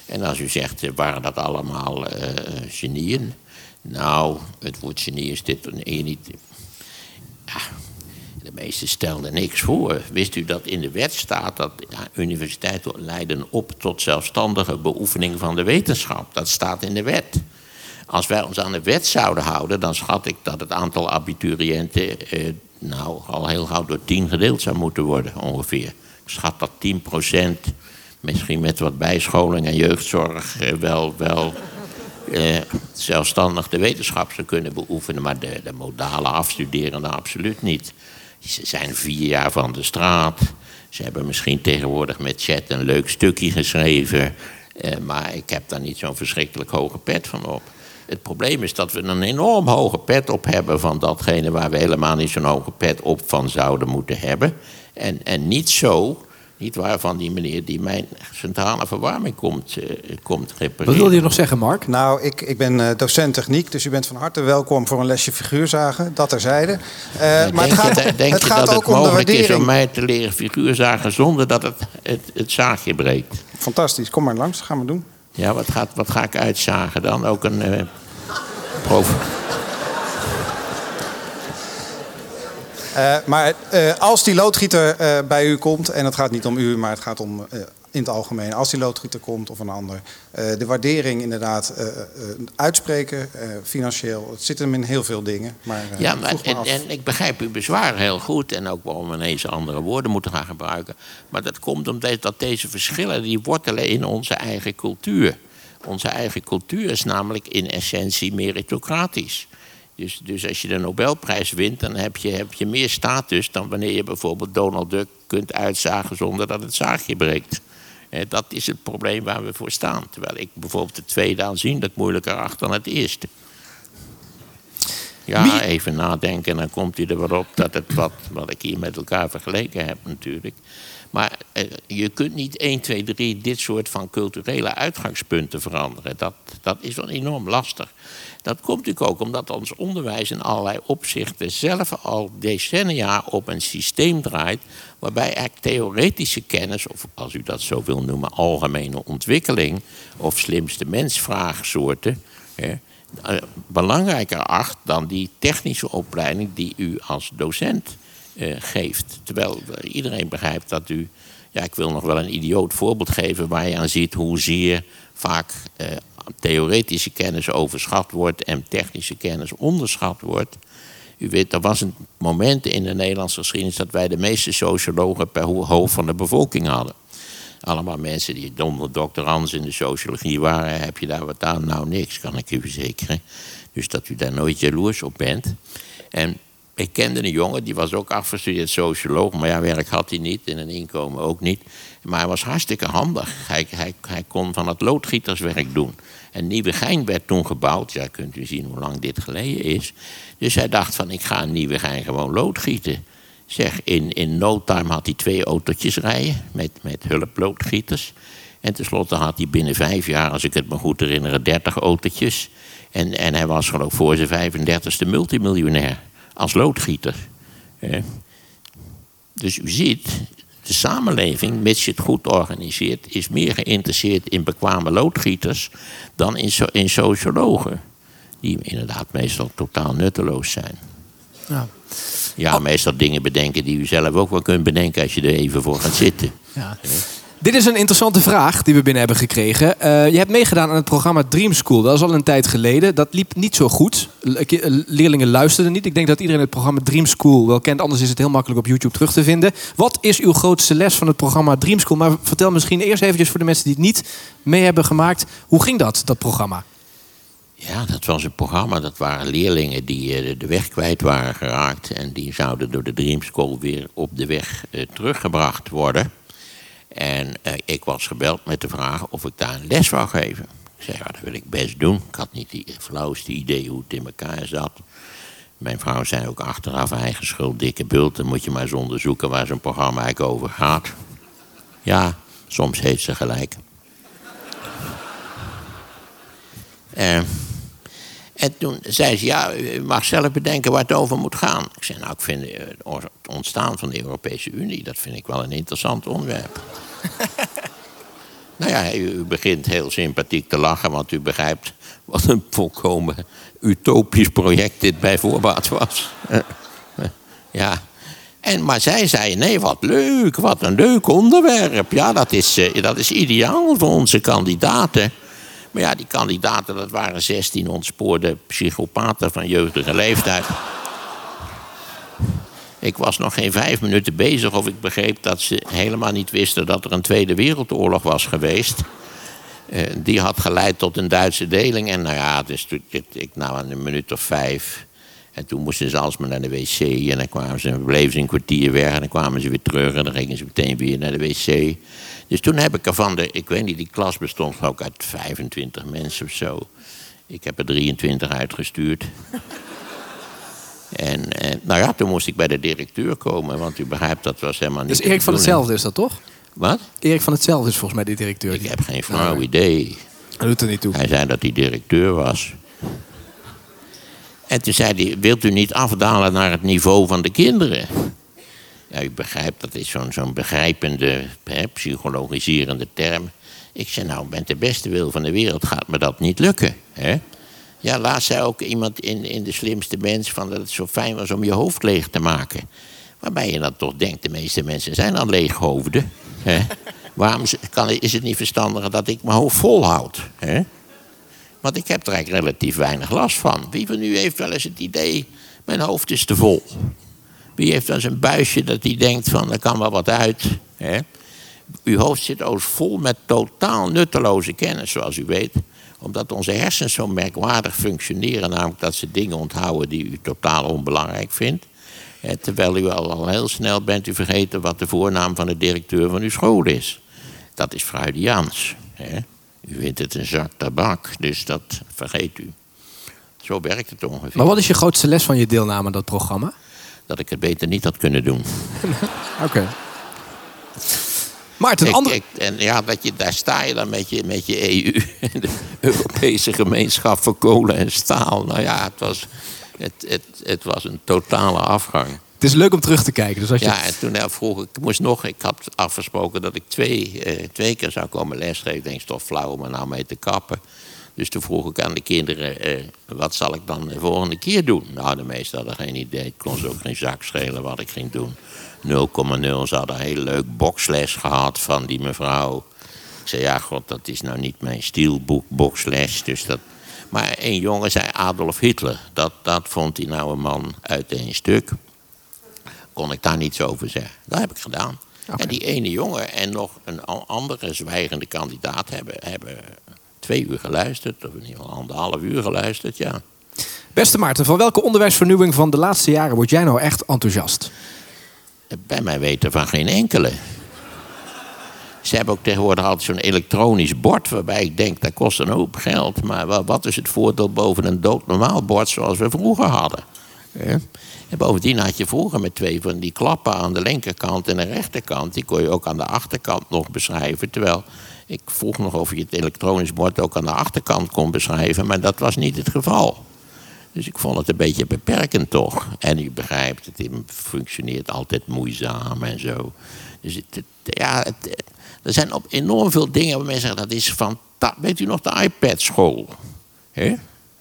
En als u zegt, eh, waren dat allemaal eh, genieën? Nou, het woord genie is dit niet. Meesten stelden niks voor. Wist u dat in de wet staat dat universiteiten leiden op tot zelfstandige beoefening van de wetenschap? Dat staat in de wet. Als wij ons aan de wet zouden houden, dan schat ik dat het aantal abituriënten eh, nou, al heel gauw door tien gedeeld zou moeten worden, ongeveer. Ik schat dat 10% misschien met wat bijscholing en jeugdzorg, eh, wel, wel eh, zelfstandig de wetenschap zou kunnen beoefenen. Maar de, de modale afstuderenden absoluut niet. Ze zijn vier jaar van de straat. Ze hebben misschien tegenwoordig met chat een leuk stukje geschreven. Eh, maar ik heb daar niet zo'n verschrikkelijk hoge pet van op. Het probleem is dat we een enorm hoge pet op hebben van datgene waar we helemaal niet zo'n hoge pet op van zouden moeten hebben. En, en niet zo, niet waar van die meneer die mijn centrale verwarming komt, eh, komt repareren.
Wat wilde je nog zeggen, Mark?
Nou, ik, ik ben eh, docent techniek, dus u bent van harte welkom voor een lesje figuurzagen. Dat terzijde. Eh, maar
denk
het gaat,
je, denk
het
je
gaat
dat
ook
het
om de
mogelijk is
waardering.
om mij te leren figuurzagen zonder dat het, het, het zaagje breekt?
Fantastisch, kom maar langs, gaan we doen.
Ja, wat, gaat, wat ga ik uitzagen dan? Ook een eh
Eh, maar eh, als die loodgieter eh, bij u komt, en het gaat niet om u, maar het gaat om in het algemeen, als die loodgieter komt of een ander, de waardering inderdaad uitspreken, financieel, het zit hem in heel veel dingen. Maar,
Ja, maar, en, en ik begrijp uw bezwaar heel goed. En ook waarom we ineens andere woorden moeten gaan gebruiken. Maar dat komt omdat dat deze verschillen die wortelen in onze eigen cultuur. Onze eigen cultuur is namelijk in essentie meritocratisch. Dus, dus als je de Nobelprijs wint, dan heb je, heb je meer status dan wanneer je bijvoorbeeld Donald Duck kunt uitzagen zonder dat het zaagje breekt. Eh, dat is het probleem waar we voor staan. Terwijl ik bijvoorbeeld de tweede aanzienlijk moeilijker acht dan het eerste. Ja, even nadenken, dan komt hij er wel op dat het wat, wat ik hier met elkaar vergeleken heb natuurlijk. Maar eh, je kunt niet 1, 2, 3 dit soort van culturele uitgangspunten veranderen. Dat, dat is wel enorm lastig. Dat komt natuurlijk ook omdat ons onderwijs in allerlei opzichten zelf al decennia op een systeem draait. waarbij eigenlijk theoretische kennis, of als u dat zo wil noemen, algemene ontwikkeling. of slimste mensvraagsoorten. Hè, eh, belangrijker acht dan die technische opleiding die u als docent eh, geeft. Terwijl iedereen begrijpt dat u. Ja, ik wil nog wel een idioot voorbeeld geven waar je aan ziet hoezeer vaak eh, theoretische kennis overschat wordt en technische kennis onderschat wordt. U weet, er was een moment in de Nederlandse geschiedenis dat wij de meeste sociologen per hoofd van de bevolking hadden. Allemaal mensen die doctorants in de sociologie waren, heb je daar wat aan? Nou, niks, kan ik u verzekeren. Dus dat u daar nooit jaloers op bent. En ik kende een jongen, die was ook afgestudeerd socioloog, maar ja, werk had hij niet en een inkomen ook niet. Maar hij was hartstikke handig. Hij, kon van het loodgieterswerk doen. En Nieuwegein werd toen gebouwd. Ja, kunt u zien hoe lang dit geleden is. Dus hij dacht van, ik ga in Nieuwegein gewoon loodgieten. Zeg, in, in no time had hij twee autootjes rijden met, met hulploodgieters. En tenslotte had hij binnen vijf jaar, als ik het me goed herinner, dertig autootjes. En, en hij was geloof voor zijn 35ste multimiljonair als loodgieter. Dus u ziet, de samenleving, mits je het goed organiseert, is meer geïnteresseerd in bekwame loodgieters dan in, so in sociologen. Die inderdaad meestal totaal nutteloos zijn. Ja. Ja, meestal dingen bedenken die u zelf ook wel kunt bedenken als je er even voor gaat zitten. Ja.
Dit is een interessante vraag die we binnen hebben gekregen. Uh, je hebt meegedaan aan het programma Dream School. Dat is al een tijd geleden. Dat liep niet zo goed. Leerlingen luisterden niet. Ik denk dat iedereen het programma Dream School wel kent. Anders is het heel makkelijk op YouTube terug te vinden. Wat is uw grootste les van het programma Dream School? Maar vertel misschien eerst eventjes voor de mensen die het niet mee hebben gemaakt. Hoe ging dat, dat programma?
Ja, dat was een programma. Dat waren leerlingen die eh, de weg kwijt waren geraakt. En die zouden door de Dream School weer op de weg eh, teruggebracht worden. En uh, ik was gebeld met de vraag of ik daar een les wou geven. Ik zei, ja, dat wil ik best doen. Ik had niet het flauwste idee hoe het in elkaar zat. Mijn vrouw zei ook achteraf, eigen schuld, dikke bult. Dan moet je maar eens onderzoeken waar zo'n programma eigenlijk over gaat. Ja, soms heeft ze gelijk. Uh, [LAUGHS] en toen zei ze, ja, u mag zelf bedenken waar het over moet gaan. Ik zei, nou, ik vind eh, het ontstaan van de Europese Unie... dat vind ik wel een interessant onderwerp. [LAUGHS] nou ja, u begint heel sympathiek te lachen... want u begrijpt wat een volkomen utopisch project dit bij voorbaat was. [LAUGHS] ja. En, maar zij zei, nee, wat leuk, wat een leuk onderwerp. Ja, dat is, eh, dat is ideaal voor onze kandidaten... Maar ja, die kandidaten, dat waren 16 ontspoorde psychopaten van jeugdige leeftijd. Ik was nog geen vijf minuten bezig of ik begreep dat ze helemaal niet wisten dat er een Tweede Wereldoorlog was geweest. Uh, die had geleid tot een Duitse deling. En nou ja, dus ik, nou een minuut of vijf. En toen moesten ze alsmaar naar de wc. En dan kwamen ze, bleven ze een kwartier weg. En dan kwamen ze weer terug. En dan gingen ze meteen weer naar de wc. Dus toen heb ik er van de, ik weet niet, die klas bestond ook uit 25 mensen of zo. Ik heb er 23 uitgestuurd. en, nou ja, toen moest ik bij de directeur komen, want u begrijpt, dat was helemaal niet.
Dus Erik van hetzelfde is dat toch?
Wat?
Erik van hetzelfde is volgens mij de directeur.
Ik heb geen flauw idee.
Hij doet er niet toe.
Hij zei dat hij directeur was. En toen zei hij, wilt u niet afdalen naar het niveau van de kinderen? Ja, u begrijpt, dat is zo'n begrijpende, psychologiserende term. Ik zei, nou, met de beste wil van de wereld gaat me dat niet lukken. Hè? Ja, laatst zei ook iemand in, in De Slimste Mens... Van dat het zo fijn was om je hoofd leeg te maken. Waarbij je dan toch denkt, de meeste mensen zijn dan leeghoofden. Hè? Waarom kan, is het niet verstandiger dat ik mijn hoofd vol houd? Hè? Want ik heb er eigenlijk relatief weinig last van. Wie van u heeft wel eens het idee, mijn hoofd is te vol. Wie heeft dan zijn buisje dat hij denkt van, er kan wel wat uit. Hè? Uw hoofd zit ook vol met totaal nutteloze kennis, zoals u weet. Omdat onze hersens zo merkwaardig functioneren, namelijk dat ze dingen onthouden die u totaal onbelangrijk vindt. Eh, terwijl u al, al heel snel bent u vergeten wat de voornaam van de directeur van uw school is. Dat is Freudiaans. Hè? U vindt het een zak tabak, dus dat vergeet u. Zo werkt het ongeveer.
Maar wat is je grootste les van je deelname aan dat programma?
Dat ik het beter niet had kunnen doen. [LAUGHS]
Oké. Maarten,
Ik-
andere...
ik- en ja, dat je, daar sta je dan met je, met je EU, de Europese gemeenschap voor kolen en staal. Nou ja, het was, het, het, het was een totale afgang.
Het is leuk om terug te kijken. Dus als je...
Ja, en toen eh, vroeg ik, moest nog, ik had afgesproken dat ik twee, eh, twee keer zou komen lesgeven. Ik denk, is toch flauw om er nou mee te kappen. Dus toen vroeg ik aan de kinderen, eh, wat zal ik dan de volgende keer doen? Nou, de meesten hadden geen idee. Het kon ze ook geen zak schelen wat ik ging doen. 0,0. Ze hadden een heel leuk boksles gehad van die mevrouw. Ik zei, ja, god, dat is nou niet mijn stielboek, boksles. Dus dat... Maar een jongen zei Adolf Hitler. Dat, dat vond hij nou een man uit één stuk kon ik daar niets over zeggen. Dat heb ik gedaan. En die ene jongen en nog een andere zwijgende kandidaat hebben, hebben twee uur geluisterd. Of in ieder geval anderhalf uur geluisterd, ja.
Beste Maarten, van welke onderwijsvernieuwing van de laatste jaren word jij nou echt enthousiast?
Bij mij weten van geen enkele. Ze hebben ook tegenwoordig altijd zo'n elektronisch bord... waarbij ik denk, dat kost een hoop geld. Maar wa- wat is het voordeel boven een doodnormaal bord zoals we vroeger hadden? Hè? En bovendien had je vroeger met twee van die klappen aan de linkerkant en de rechterkant. Die kon je ook aan de achterkant nog beschrijven. Terwijl ik vroeg nog of je het elektronisch bord ook aan de achterkant kon beschrijven. Maar dat was niet het geval. Dus ik vond het een beetje beperkend toch. En u begrijpt, het functioneert altijd moeizaam en zo. Dus ja, het- er zijn op enorm veel dingen waar mensen zeggen dat is fantastisch. Weet u nog de iPad-school?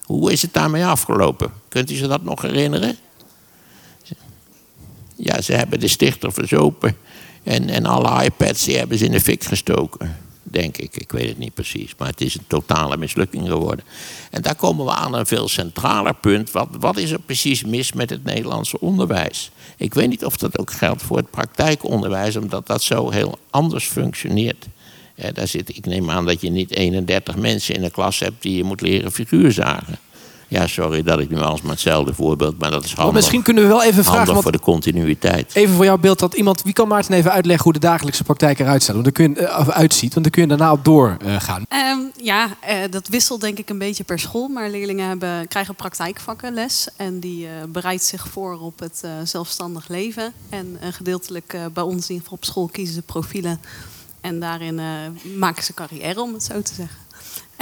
Hoe is het daarmee afgelopen? Kunt u zich dat nog herinneren? Ja, ze hebben de stichter verzopen. En, en alle iPads die hebben ze in de fik gestoken. Denk ik, ik weet het niet precies. Maar het is een totale mislukking geworden. En daar komen we aan een veel centraler punt. Wat, wat is er precies mis met het Nederlandse onderwijs? Ik weet niet of dat ook geldt voor het praktijkonderwijs, omdat dat zo heel anders functioneert. Ja, daar zit, ik neem aan dat je niet 31 mensen in een klas hebt die je moet leren figuurzagen. Ja, sorry dat ik nu alsmaar hetzelfde voorbeeld, maar dat is
Maar
handig,
misschien kunnen we wel even vragen...
handig voor de continuïteit.
even voor jouw beeld dat iemand... Wie kan Maarten even uitleggen hoe de dagelijkse praktijk eruit staat? Want dan kun je, eh, of uitziet? Want dan kun je daarna op doorgaan.
Ehm, ja, eh, dat wisselt denk ik een beetje per school. Maar leerlingen hebben, krijgen praktijkvakken les. En die eh bereidt zich voor op het eh, zelfstandig leven. En eh, gedeeltelijk eh, bij ons in ieder geval op school kiezen ze profielen. En daarin eh, maken ze carrière, om het zo te zeggen.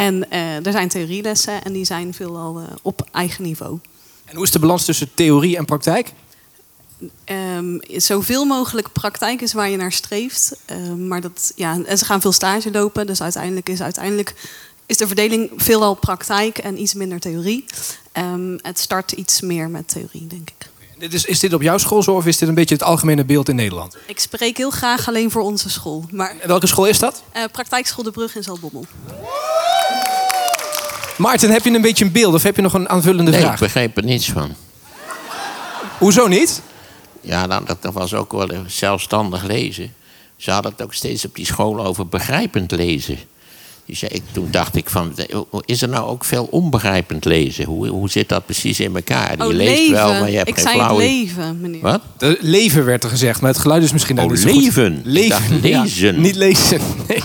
En eh, er zijn theorielessen en die zijn veelal eh, op eigen niveau.
En hoe is de balans tussen theorie en praktijk?
Ehm, zoveel mogelijk praktijk is waar je naar streeft. Ehm, maar dat, ja, en ze gaan veel stage lopen. Dus uiteindelijk is, uiteindelijk is de verdeling veelal praktijk en iets minder theorie. Ehm, het start iets meer met theorie, denk ik.
Dit is, is dit op jouw school zo of is dit een beetje het algemene beeld in Nederland?
Ik spreek heel graag alleen voor onze school. Maar
En welke school is dat?
eh, praktijkschool De Brug in Zaltbommel.
Maarten, heb je een beetje een beeld of heb je nog een aanvullende
Nee, ik
vraag?
begreep er niets van.
Hoezo niet?
Ja, nou, dat was ook wel zelfstandig lezen. Ze hadden het ook steeds op die school over begrijpend lezen. Dus ja, ik, toen dacht ik van, is er nou ook veel onbegrijpend lezen? Hoe, hoe zit dat precies in elkaar? Je
oh,
leest
leven.
wel, maar je hebt
ik
geen
zei
flauw...
het leven, meneer.
Wat?
De leven werd er gezegd, maar het geluid is misschien
Oh,
niet zo goed.
leven. Ik
Leven. ja.
lezen.
niet lezen. [LAUGHS] Nee.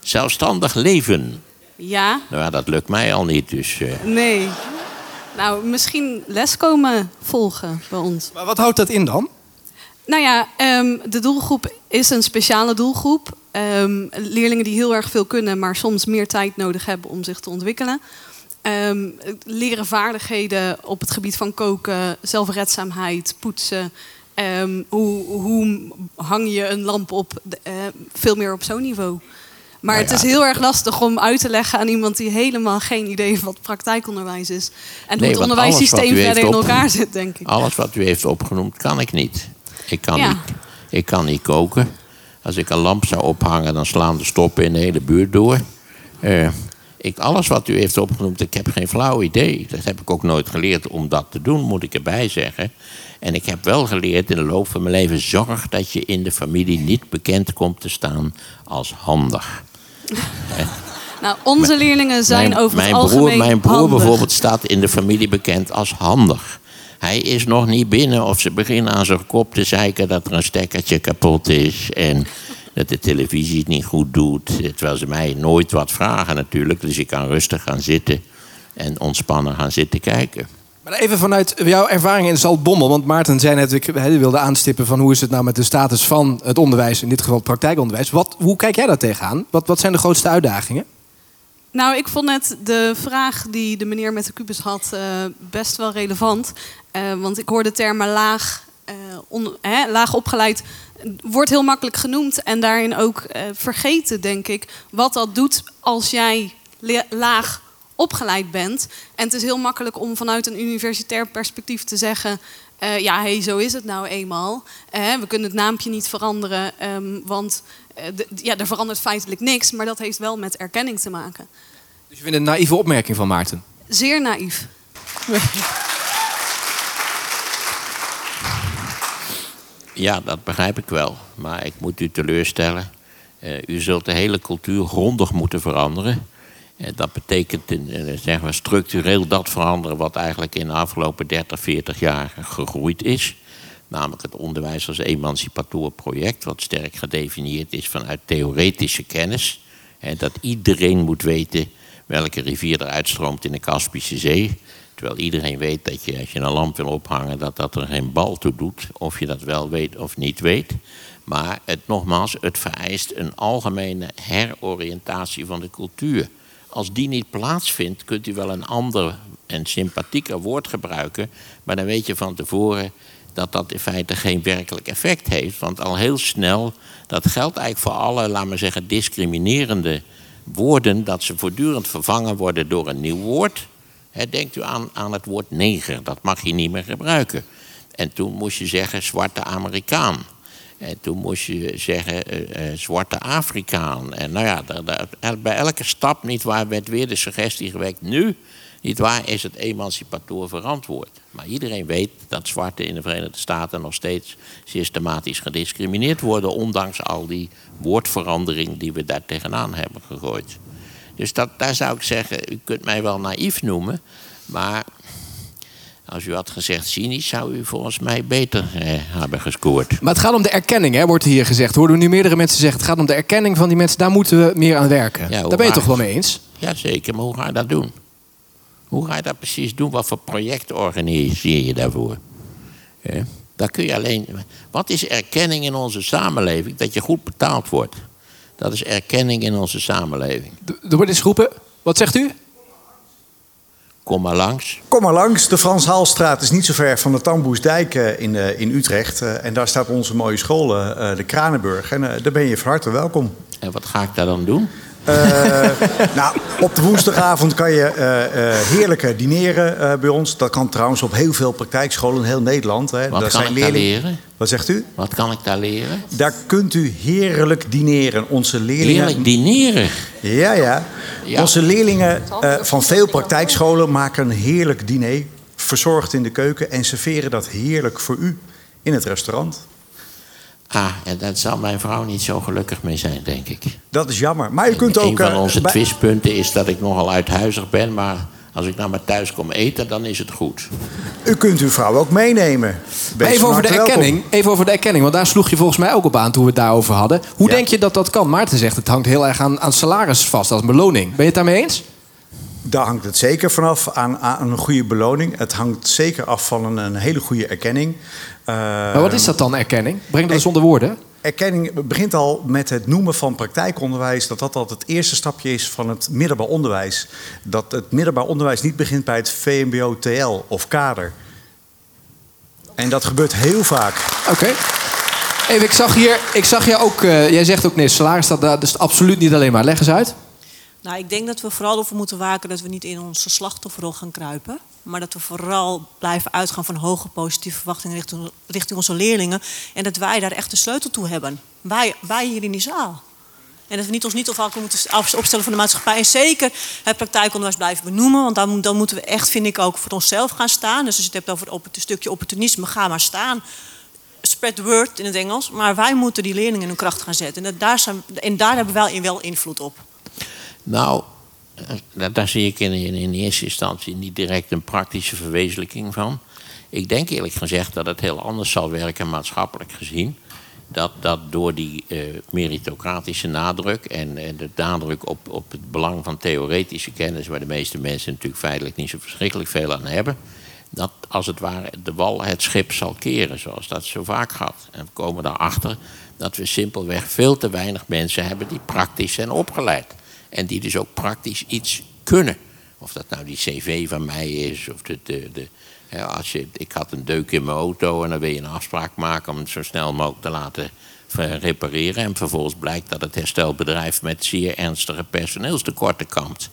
Zelfstandig leven.
Ja,
Nou ja, dat lukt mij al niet, dus... eh,
nee. Nou, misschien les komen volgen bij ons.
Maar wat houdt dat in dan?
Nou ja, ehm, de doelgroep is een speciale doelgroep. Ehm, leerlingen die heel erg veel kunnen, maar soms meer tijd nodig hebben om zich te ontwikkelen. Ehm, leren vaardigheden op het gebied van koken, zelfredzaamheid, poetsen. Ehm, hoe, hoe hang je een lamp op? De- eh, veel meer op zo'n niveau. Maar
Nou
het is heel erg lastig om uit te leggen aan iemand die helemaal geen idee heeft wat praktijkonderwijs is. En
Nee,
hoe het onderwijssysteem verder in elkaar zit, denk ik.
Alles wat u heeft opgenoemd, kan ik niet. Ik kan,
Ja.
niet, ik kan niet koken. Als ik een lamp zou ophangen, dan slaan de stoppen in de hele buurt door. Eh, ik, alles wat u heeft opgenoemd, ik heb geen flauw idee. Dat heb ik ook nooit geleerd om dat te doen, moet ik erbij zeggen. En ik heb wel geleerd in de loop van mijn leven... zorg dat je in de familie niet bekend komt te staan als handig. [LAUGHS]
Nou, onze leerlingen zijn
mijn,
over
mijn
algemeen
broer, Mijn broer
handig.
bijvoorbeeld staat in de familie bekend als handig. Hij is nog niet binnen of ze beginnen aan zijn kop te zeiken dat er een stekkertje kapot is. En dat de televisie het niet goed doet. Terwijl ze mij nooit wat vragen natuurlijk. Dus ik kan rustig gaan zitten en ontspannen gaan zitten kijken.
Maar even vanuit jouw ervaring in Zaltbommel. Want Maarten zei net, ik wilde aanstippen van hoe is het nou met de status van het onderwijs, in dit geval het praktijkonderwijs. Wat, hoe kijk jij daar tegenaan? Wat, wat zijn de grootste uitdagingen?
Nou, ik vond net de vraag die de meneer met de kubus had eh, best wel relevant. Eh, want ik hoorde termen laag, eh, hè, laag opgeleid wordt heel makkelijk genoemd. En daarin ook vergeten, denk ik, wat dat doet als jij laag opgeleid bent. En het is heel makkelijk om vanuit een universitair perspectief te zeggen... eh, ja, hey, zo is het nou eenmaal. Eh, we kunnen het naampje niet veranderen, ehm, want eh, de- ja, er verandert feitelijk niks. Maar dat heeft wel met erkenning te maken.
Dus je vindt een naïeve opmerking van Maarten.
Zeer naïef.
Ja, dat begrijp ik wel. Maar ik moet u teleurstellen. Eh, u zult de hele cultuur grondig moeten veranderen. Eh, dat betekent eh, zeggen we, structureel dat veranderen wat eigenlijk in de afgelopen 30, 40 jaar gegroeid is. Namelijk het onderwijs als emancipator project, wat sterk gedefinieerd is vanuit theoretische kennis. En dat iedereen moet weten welke rivier er uitstroomt in de Kaspische Zee. Terwijl iedereen weet dat je, als je een lamp wil ophangen, dat dat er geen bal toe doet. Of je dat wel weet of niet weet. Maar het, nogmaals, het vereist een algemene heroriëntatie van de cultuur. Als die niet plaatsvindt, kunt u wel een ander en sympathieker woord gebruiken. Maar dan weet je van tevoren dat dat in feite geen werkelijk effect heeft. Want al heel snel, dat geldt eigenlijk voor alle, laten we zeggen, discriminerende woorden, dat ze voortdurend vervangen worden door een nieuw woord. Denkt u aan, aan het woord neger, dat mag je niet meer gebruiken. En toen moest je zeggen zwarte Amerikaan. En toen moest je zeggen eh, eh, zwarte Afrikaan. En nou ja, bij elke stap niet waar werd weer de suggestie gewekt. Nu, niet waar, is het emancipator verantwoord. Maar iedereen weet dat zwarten in de Verenigde Staten nog steeds systematisch gediscrimineerd worden. Ondanks al die woordverandering die we daar tegenaan hebben gegooid. Dus dat, daar zou ik zeggen, u kunt mij wel naïef noemen. Maar als u had gezegd cynisch, zou u volgens mij beter eh, hebben gescoord.
Maar het gaat om de erkenning, hè, wordt hier gezegd. Hoorden we nu meerdere mensen zeggen. Het gaat om de erkenning van die mensen. Daar moeten we meer aan werken.
Ja,
daar ben je
waar
toch wel mee eens?
Jazeker, maar hoe ga je dat doen? Hoe ga je dat precies doen? Wat voor project organiseer je daarvoor? Dat kun je alleen. Wat is erkenning in onze samenleving? Dat je goed betaald wordt. Dat is erkenning in onze samenleving.
Er wordt eens geroepen. Wat zegt u?
Kom maar langs.
Kom maar langs. De Frans Haalstraat is niet zo ver van de Tamboesdijk eh, in, eh, in Utrecht. Eh, En daar staat onze mooie school, de Kranenburg. En daar ben je van harte welkom.
En wat ga ik daar dan doen?
Eh, [LAUGHS] nou, op de woensdagavond kan je eh, eh, heerlijke dineren bij ons. Dat kan trouwens op heel veel praktijkscholen in heel Nederland. Hè.
Wat
Daar
kan
zijn
ik daar
leerlingen-
leren?
Wat zegt u?
Wat kan ik daar leren?
Daar kunt u heerlijk dineren. Onze leerlingen...
Heerlijk dineren.
Ja, ja.
Ja.
Onze leerlingen van veel praktijkscholen maken een heerlijk diner. Verzorgd in de keuken en serveren dat heerlijk voor u in het restaurant.
Ah, en daar zal mijn vrouw niet zo gelukkig mee zijn, denk ik.
Dat is jammer. Maar u kunt
Een
ook.
van
eh,
onze
bij-
twistpunten is dat ik nogal uithuizig ben, maar als ik nou maar thuis kom eten, dan is het goed.
U kunt uw vrouw ook meenemen.
Maar even over de
welkom.
erkenning. Even over de erkenning. Want daar sloeg je volgens mij ook op aan toen we het daarover hadden. Hoe
Ja.
denk je dat dat kan? Maarten zegt het hangt heel erg aan, aan salaris vast als beloning. Ben je het daarmee eens?
Daar hangt het zeker vanaf aan, aan een goede beloning. Het hangt zeker af van een, een hele goede erkenning. Eh,
Maar wat is dat dan, erkenning? Breng dat eens onder woorden.
Erkenning begint al met het noemen van praktijkonderwijs, dat dat al het eerste stapje is van het middelbaar onderwijs. Dat het middelbaar onderwijs niet begint bij het VMBO-TL of kader. En dat gebeurt heel vaak.
Oké. Even, ik zag hier, ik zag hier ook, eh, jij zegt ook nee, salaris dat, dat is absoluut niet alleen maar. Leg eens uit.
Nou, ik denk dat we vooral ervoor moeten waken dat we niet in onze slachtofferrol gaan kruipen. Maar dat we vooral blijven uitgaan van hoge positieve verwachtingen richting, richting onze leerlingen. En dat wij daar echt de sleutel toe hebben. Wij, wij hier in die zaal. En dat we niet ons niet afhankelijk moeten opstellen van de maatschappij. En zeker het praktijkonderwijs blijven benoemen. Want dan, dan moeten we echt, vind ik, ook voor onszelf gaan staan. Dus als je het hebt over het stukje opportunisme, ga maar staan. Spread the word in het Engels. Maar wij moeten die leerlingen in hun kracht gaan zetten. En, dat, daar, zijn, en daar hebben wij wel invloed op.
Nou, daar, zie ik in, in, eerste instantie niet direct een praktische verwezenlijking van. Ik denk eerlijk gezegd dat het heel anders zal werken maatschappelijk gezien. Dat, dat door die eh, meritocratische nadruk en, en de nadruk op, op het belang van theoretische kennis, waar de meeste mensen natuurlijk feitelijk niet zo verschrikkelijk veel aan hebben, dat als het ware de wal het schip zal keren, zoals dat zo vaak gaat. En we komen daarachter dat we simpelweg veel te weinig mensen hebben die praktisch zijn opgeleid. En die dus ook praktisch iets kunnen. Of dat nou die cv van mij is, of de, de, de, als je, ik had een deuk in mijn auto en dan wil je een afspraak maken om het zo snel mogelijk te laten repareren. En vervolgens blijkt dat het herstelbedrijf met zeer ernstige personeelstekorten kampt.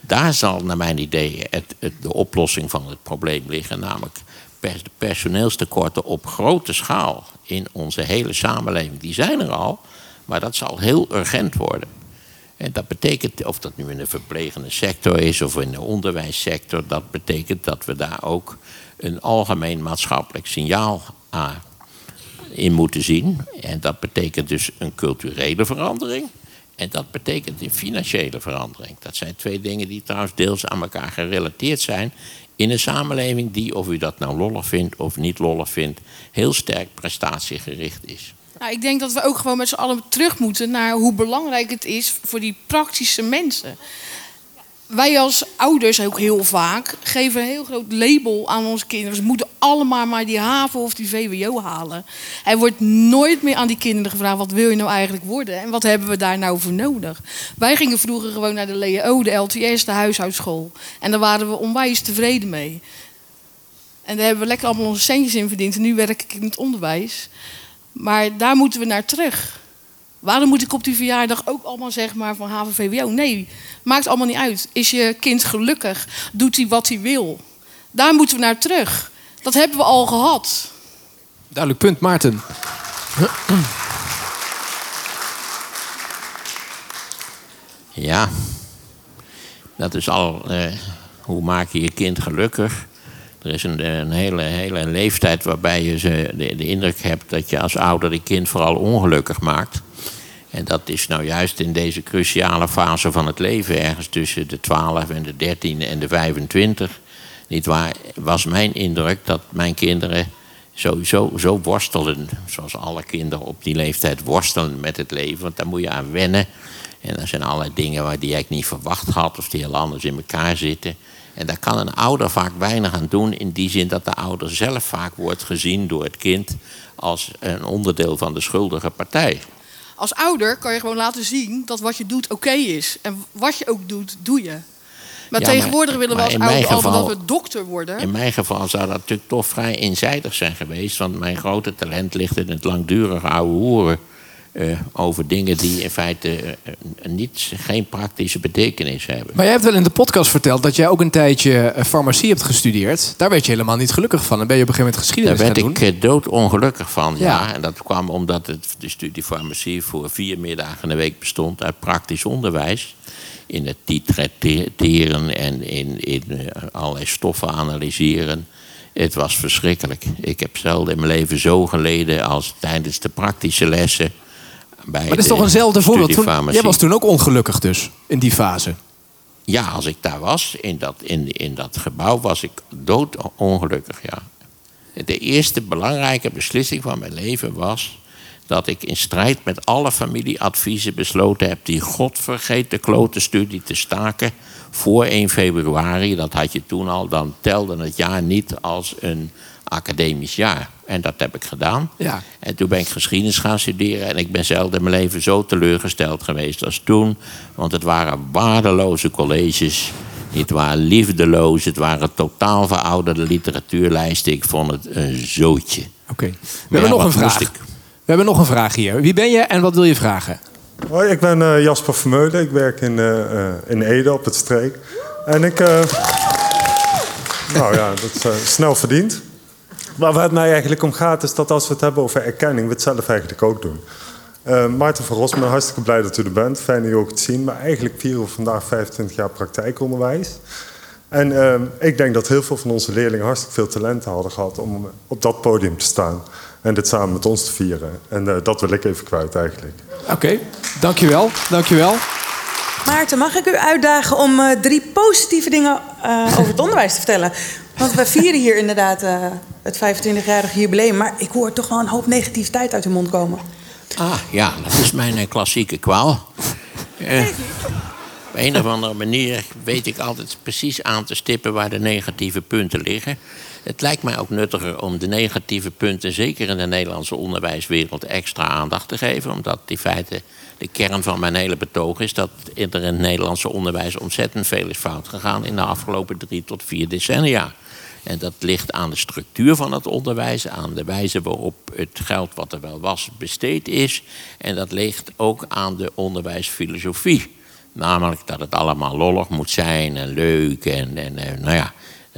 Daar zal naar mijn idee het, de oplossing van het probleem liggen. Namelijk pers, de personeelstekorten op grote schaal in onze hele samenleving. Die zijn er al, maar dat zal heel urgent worden. En dat betekent, of dat nu in de verplegende sector is of in de onderwijssector, dat betekent dat we daar ook een algemeen maatschappelijk signaal aan in moeten zien. En dat betekent dus een culturele verandering. En dat betekent een financiële verandering. Dat zijn twee dingen die trouwens deels aan elkaar gerelateerd zijn. In een samenleving die, of u dat nou lollig vindt of niet lollig vindt, heel sterk prestatiegericht is.
Nou, ik denk dat we ook gewoon met z'n allen terug moeten naar hoe belangrijk het is voor die praktische mensen. Wij als ouders ook heel vaak geven een heel groot label aan onze kinderen. Ze moeten allemaal maar die HAVO of die VWO halen. Er wordt nooit meer aan die kinderen gevraagd: wat wil je nou eigenlijk worden en wat hebben we daar nou voor nodig? Wij gingen vroeger gewoon naar de LEO, de LTS, de huishoudschool. En daar waren we onwijs tevreden mee. En daar hebben we lekker allemaal onze centjes in verdiend. En nu werk ik in het onderwijs. Maar daar moeten we naar terug. Waarom moet ik op die verjaardag ook allemaal zeg maar van HVVWO? Nee, maakt allemaal niet uit. Is je kind gelukkig? Doet hij wat hij wil? Daar moeten we naar terug. Dat hebben we al gehad.
Duidelijk punt, Maarten.
Ja, dat is al. Eh, hoe maak je je kind gelukkig? Er is een, een hele, hele leeftijd waarbij je ze de, indruk hebt dat je als ouder je kind vooral ongelukkig maakt. En dat is nou juist in deze cruciale fase van het leven, ergens tussen de 12 en de 13 en de 25. Niet waar, was mijn indruk dat mijn kinderen sowieso zo worstelen, zoals alle kinderen op die leeftijd worstelen met het leven. Want daar moet je aan wennen. En er zijn allerlei dingen waar die ik niet verwacht had, of die heel anders in elkaar zitten. En daar kan een ouder vaak weinig aan doen, in die zin dat de ouder zelf vaak wordt gezien door het kind als een onderdeel van de schuldige partij.
Als ouder kan je gewoon laten zien dat wat je doet oké is. En wat je ook doet, doe je. Maar tegenwoordig willen we als ouder geval, dat we dokter worden.
In mijn geval zou dat natuurlijk toch vrij eenzijdig zijn geweest. Want mijn grote talent ligt in het langdurige oude hoeren. Uh, over dingen die in feite uh, niet, geen praktische betekenis hebben.
Maar jij hebt wel in de podcast verteld dat jij ook een tijdje farmacie hebt gestudeerd. Daar werd je helemaal niet gelukkig van. En ben je op een gegeven moment geschiedenis
Daar
werd
ik doodongelukkig van, ja. ja. En dat kwam omdat het, de studie farmacie voor vier middagen in de week bestond uit praktisch onderwijs. In het titretteren en in, in allerlei stoffen analyseren. Het was verschrikkelijk. Ik heb zelden in mijn leven zo geleden als tijdens de praktische lessen
maar dat is toch eenzelfde voorbeeld? Toen, jij was toen ook ongelukkig dus, in die fase?
Ja, als ik daar was, in dat, in, in dat gebouw, was ik doodongelukkig, ja. De eerste belangrijke beslissing van mijn leven was dat ik in strijd met alle familieadviezen besloten heb die godvergeten klote studie te staken voor 1 februari. Dat had je toen al, dan telde het jaar niet als een academisch jaar. En dat heb ik gedaan.
Ja.
En toen ben ik geschiedenis gaan studeren. En ik ben zelden in mijn leven zo teleurgesteld geweest als toen. Want het waren waardeloze colleges. Het waren liefdeloos. Het waren totaal verouderde literatuurlijsten. Ik vond het een zootje.
Oké. We hebben nog een vraag. We hebben nog een vraag hier. Wie ben je en wat wil je vragen?
Hoi, ik ben uh, Jasper Vermeulen. Ik werk in, uh, in Ede op het streek. En ik... Uh... nou ja, dat is snel verdiend. Maar waar het mij eigenlijk om gaat, is dat als we het hebben over erkenning, we het zelf eigenlijk ook doen. Uh, Maarten van Rossum, hartstikke blij dat u er bent. Fijn dat u ook het zien. Maar eigenlijk vieren we vandaag 25 jaar praktijkonderwijs. En uh, ik denk dat heel veel van onze leerlingen hartstikke veel talenten hadden gehad om op dat podium te staan. En dit samen met ons te vieren. En uh, dat wil ik even kwijt eigenlijk.
Oké, okay. dankjewel. Dankjewel.
Maarten, mag ik u uitdagen om eh, drie positieve dingen eh, over het onderwijs te vertellen? Want we vieren hier inderdaad eh, het 25-jarige jubileum, maar ik hoor toch wel een hoop negativiteit uit uw mond komen.
Ah, ja, dat is mijn eh, klassieke kwaal. Eh, op een of andere manier weet ik altijd precies aan te stippen waar de negatieve punten liggen. Het lijkt mij ook nuttiger om de negatieve punten, zeker in de Nederlandse onderwijswereld, extra aandacht te geven. Omdat in feite de kern van mijn hele betoog is dat er in het Nederlandse onderwijs ontzettend veel is fout gegaan in de afgelopen drie tot vier decennia. En dat ligt aan de structuur van het onderwijs, aan de wijze waarop het geld wat er wel was besteed is. En dat ligt ook aan de onderwijsfilosofie. Namelijk dat het allemaal lollig moet zijn en leuk. En, en, eh, nou ja,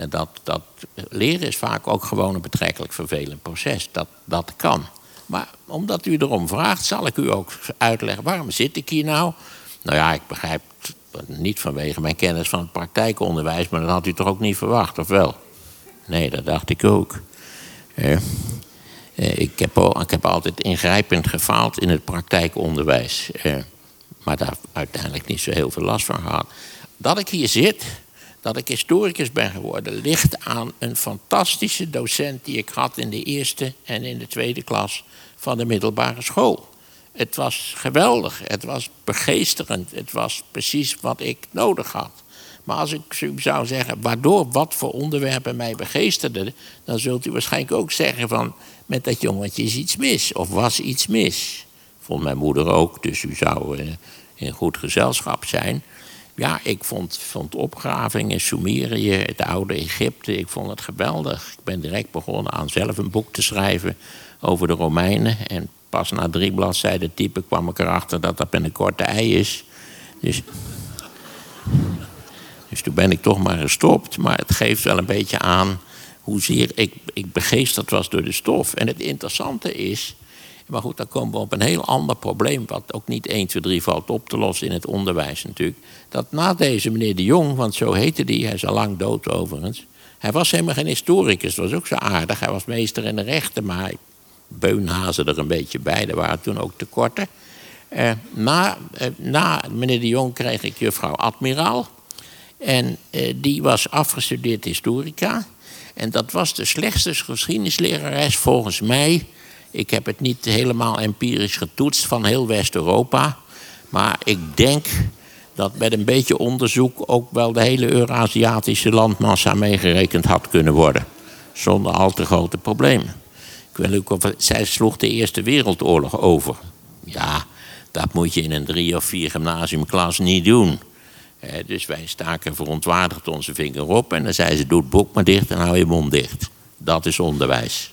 dat, dat leren is vaak ook gewoon een betrekkelijk vervelend proces. Dat, dat kan. Maar omdat u erom vraagt, zal ik u ook uitleggen waarom zit ik hier nou. Nou ja, ik begrijp niet vanwege mijn kennis van het praktijkonderwijs, maar dat had u toch ook niet verwacht, of wel? Nee, dat dacht ik ook. Eh, ik, heb al, ik heb altijd ingrijpend gefaald in het praktijkonderwijs. maar daar uiteindelijk niet zo heel veel last van gehad. Dat ik hier zit, dat ik historicus ben geworden, ligt aan een fantastische docent die ik had in de eerste en in de tweede klas van de middelbare school. Het was geweldig, het was begeesterend, het was precies wat ik nodig had. Maar als ik zou zeggen waardoor wat voor onderwerpen mij begeesterden, dan zult u waarschijnlijk ook zeggen van met dat jongetje is iets mis of was iets mis. Vond mijn moeder ook, dus u zou eh, in goed gezelschap zijn. Ja, ik vond, vond opgravingen, Sumerië, het oude Egypte, ik vond het geweldig. Ik ben direct begonnen aan zelf een boek te schrijven over de Romeinen. En pas na drie bladzijden typen kwam ik erachter dat dat met een korte ei is. Dus, dus toen ben ik toch maar gestopt. Maar het geeft wel een beetje aan hoezeer ik, ik begeesterd was door de stof. En het interessante is, maar goed, dan komen we op een heel ander probleem, wat ook niet 1, 2, 3 valt op te lossen in het onderwijs natuurlijk. Dat na deze meneer de Jong, want zo heette die, hij is al lang dood overigens. Hij was helemaal geen historicus, was ook zo aardig. Hij was meester in de rechten, maar hij beunhazen er een beetje bij. Er waren toen ook tekorten. Eh, na, eh, na meneer de Jong kreeg ik juffrouw Admiraal. En eh, die was afgestudeerd historica. En dat was de slechtste geschiedenislerares volgens mij. Ik heb het niet helemaal empirisch getoetst van heel West-Europa. Maar ik denk dat met een beetje onderzoek ook wel de hele Eurasiatische landmassa meegerekend had kunnen worden. Zonder al te grote problemen. Ik weet ook of zij sloeg de Eerste Wereldoorlog over. Ja, dat moet je in een drie of vier gymnasiumklas niet doen. Dus wij staken verontwaardigd onze vinger op en dan zei ze: Doe het boek maar dicht en hou je mond dicht. Dat is onderwijs.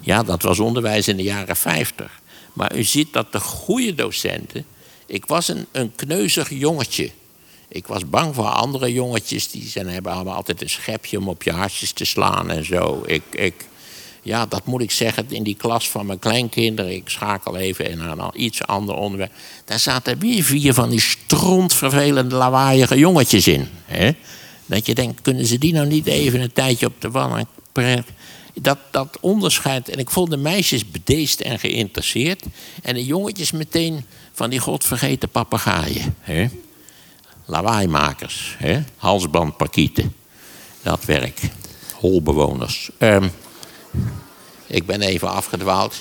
Ja, dat was onderwijs in de jaren 50. Maar u ziet dat de goede docenten. Ik was een, een kneuzig jongetje. Ik was bang voor andere jongetjes. Die zijn, hebben allemaal altijd een schepje om op je hartjes te slaan en zo. Ik, ik, ja, dat moet ik zeggen, in die klas van mijn kleinkinderen. Ik schakel even in naar iets ander onderwerp. Daar zaten weer vier van die strontvervelende, lawaaiige jongetjes in. Hè? Dat je denkt, kunnen ze die nou niet even een tijdje op de wand dat, dat onderscheid. En ik vond de meisjes bedeesd en geïnteresseerd. En de jongetjes meteen van die godvergeten papegaaien. Lawaaimakers, hè? halsbandparkieten. Dat werk. Holbewoners. Ehm, ik ben even afgedwaald.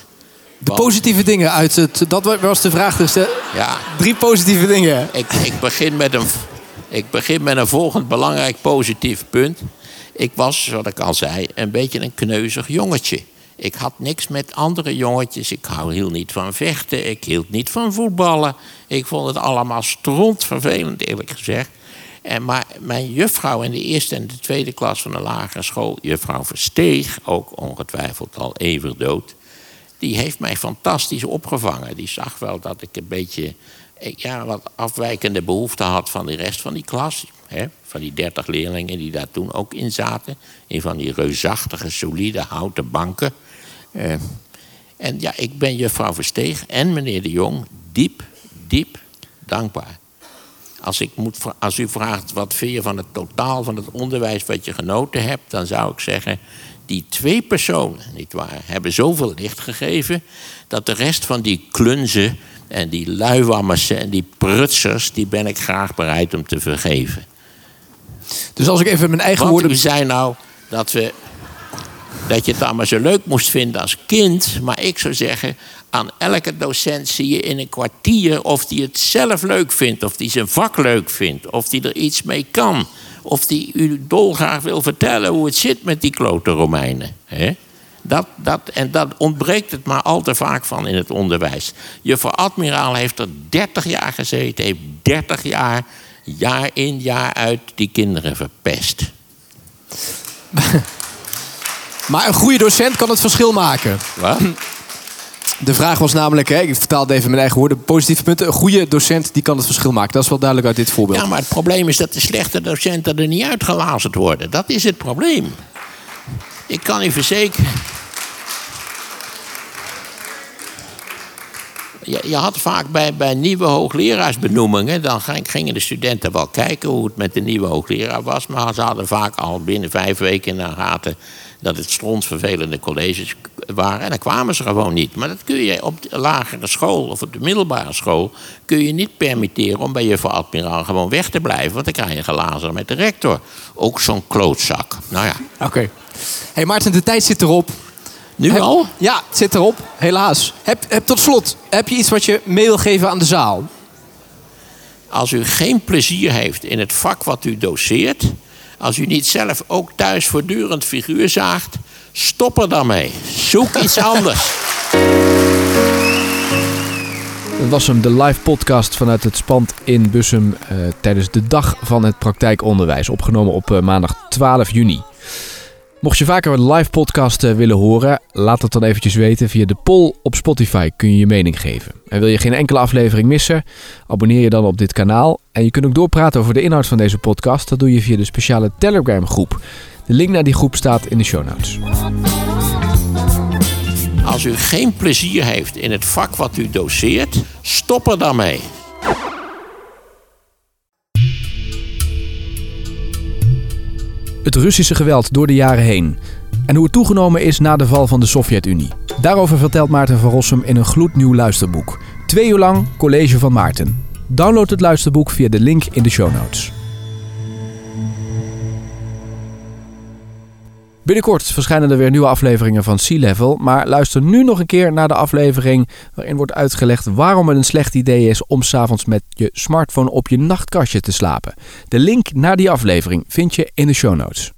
De positieve dingen uit het... Dat was de vraag dus. Hè?
Ja.
Drie positieve dingen.
Ik, ik, begin met een, ik begin met een volgend belangrijk positief punt. Ik was, zoals ik al zei, een beetje een kneuzig jongetje. Ik had niks met andere jongetjes. Ik hou hield niet van vechten. Ik hield niet van voetballen. Ik vond het allemaal strontvervelend, eerlijk gezegd. En maar mijn juffrouw in de eerste en de tweede klas van de lagere school, juffrouw Versteeg, ook ongetwijfeld al even dood, die heeft mij fantastisch opgevangen. Die zag wel dat ik een beetje ja, wat afwijkende behoeften had van de rest van die klas. Hè, van die dertig leerlingen die daar toen ook in zaten. In van die reusachtige, solide houten banken. Eh, en ja, ik ben juffrouw Versteeg en meneer de Jong diep, diep dankbaar. Als, ik moet, als u vraagt wat vind je van het totaal van het onderwijs wat je genoten hebt, dan zou ik zeggen, die twee personen, nietwaar, hebben zoveel licht gegeven dat de rest van die klunzen En die luiwammers en die prutsers, die ben ik graag bereid om te vergeven.
Dus als ik even mijn eigen
Want
woorden...
u zei nou dat, we, dat je het allemaal zo leuk moest vinden als kind. Maar ik zou zeggen, aan elke docent zie je in een kwartier of die het zelf leuk vindt. Of die zijn vak leuk vindt. Of die er iets mee kan. Of die u dolgraag wil vertellen hoe het zit met die klote Romeinen. Dat, dat, en dat ontbreekt het maar al te vaak van in het onderwijs. Juffrouw Admiraal heeft er 30 jaar gezeten, heeft 30 jaar, jaar in, jaar uit, die kinderen verpest. [LAUGHS]
Maar een goede docent kan het verschil maken.
Wat?
De vraag was namelijk, hè, ik vertaalde even mijn eigen woorden, positieve punten. Een goede docent die kan het verschil maken. Dat is wel duidelijk uit dit voorbeeld.
Ja, maar het probleem is dat de slechte docenten er niet uitgelazerd worden. Dat is het probleem. Ik kan u verzekeren. Je, je had vaak bij, bij nieuwe hoogleraarsbenoemingen, dan ging- gingen de studenten wel kijken hoe het met de nieuwe hoogleraar was. Maar ze hadden vaak al binnen vijf weken in de gaten dat het strontvervelende colleges waren. En dan kwamen ze gewoon niet. Maar dat kun je op de lagere school of op de middelbare school kun je niet permitteren om bij juffrouw admiraal gewoon weg te blijven. Want dan krijg je gelazer met de rector. Ook zo'n klootzak. Nou ja.
Oké. hey Maarten, de tijd zit erop.
Nu
Heb-
al?
Ja, het zit erop, helaas. Heb, heb, tot slot, heb je iets wat je mee wil geven aan de zaal?
Als u geen plezier heeft in het vak wat u doseert, als u niet zelf ook thuis voortdurend figuur zaagt, stop er dan mee. Zoek iets [LAUGHS] anders.
Dat was hem, de live podcast vanuit het Spand in Bussum eh, tijdens de dag van het praktijkonderwijs. Opgenomen op eh, maandag 12 juni. Mocht je vaker een live podcast eh, willen horen, laat het dan eventjes weten. Via de poll op Spotify kun je je mening geven. En wil je geen enkele aflevering missen, abonneer je dan op dit kanaal. En je kunt ook doorpraten over de inhoud van deze podcast. Dat doe je via de speciale Telegram groep. De link naar die groep staat in de show notes.
Als u geen plezier heeft in het vak wat u doseert, stop er dan mee.
Het Russische geweld door de jaren heen. En hoe het toegenomen is na de val van de Sovjet-Unie. Daarover vertelt Maarten van Rossum in een gloednieuw luisterboek. Twee uur lang College van Maarten. Download het luisterboek via de link in de show notes. Binnenkort verschijnen er weer nieuwe afleveringen van Sea Level. Maar luister nu nog een keer naar de aflevering waarin wordt uitgelegd waarom het een slecht idee is om s'avonds met je smartphone op je nachtkastje te slapen. De link naar die aflevering vind je in de show notes.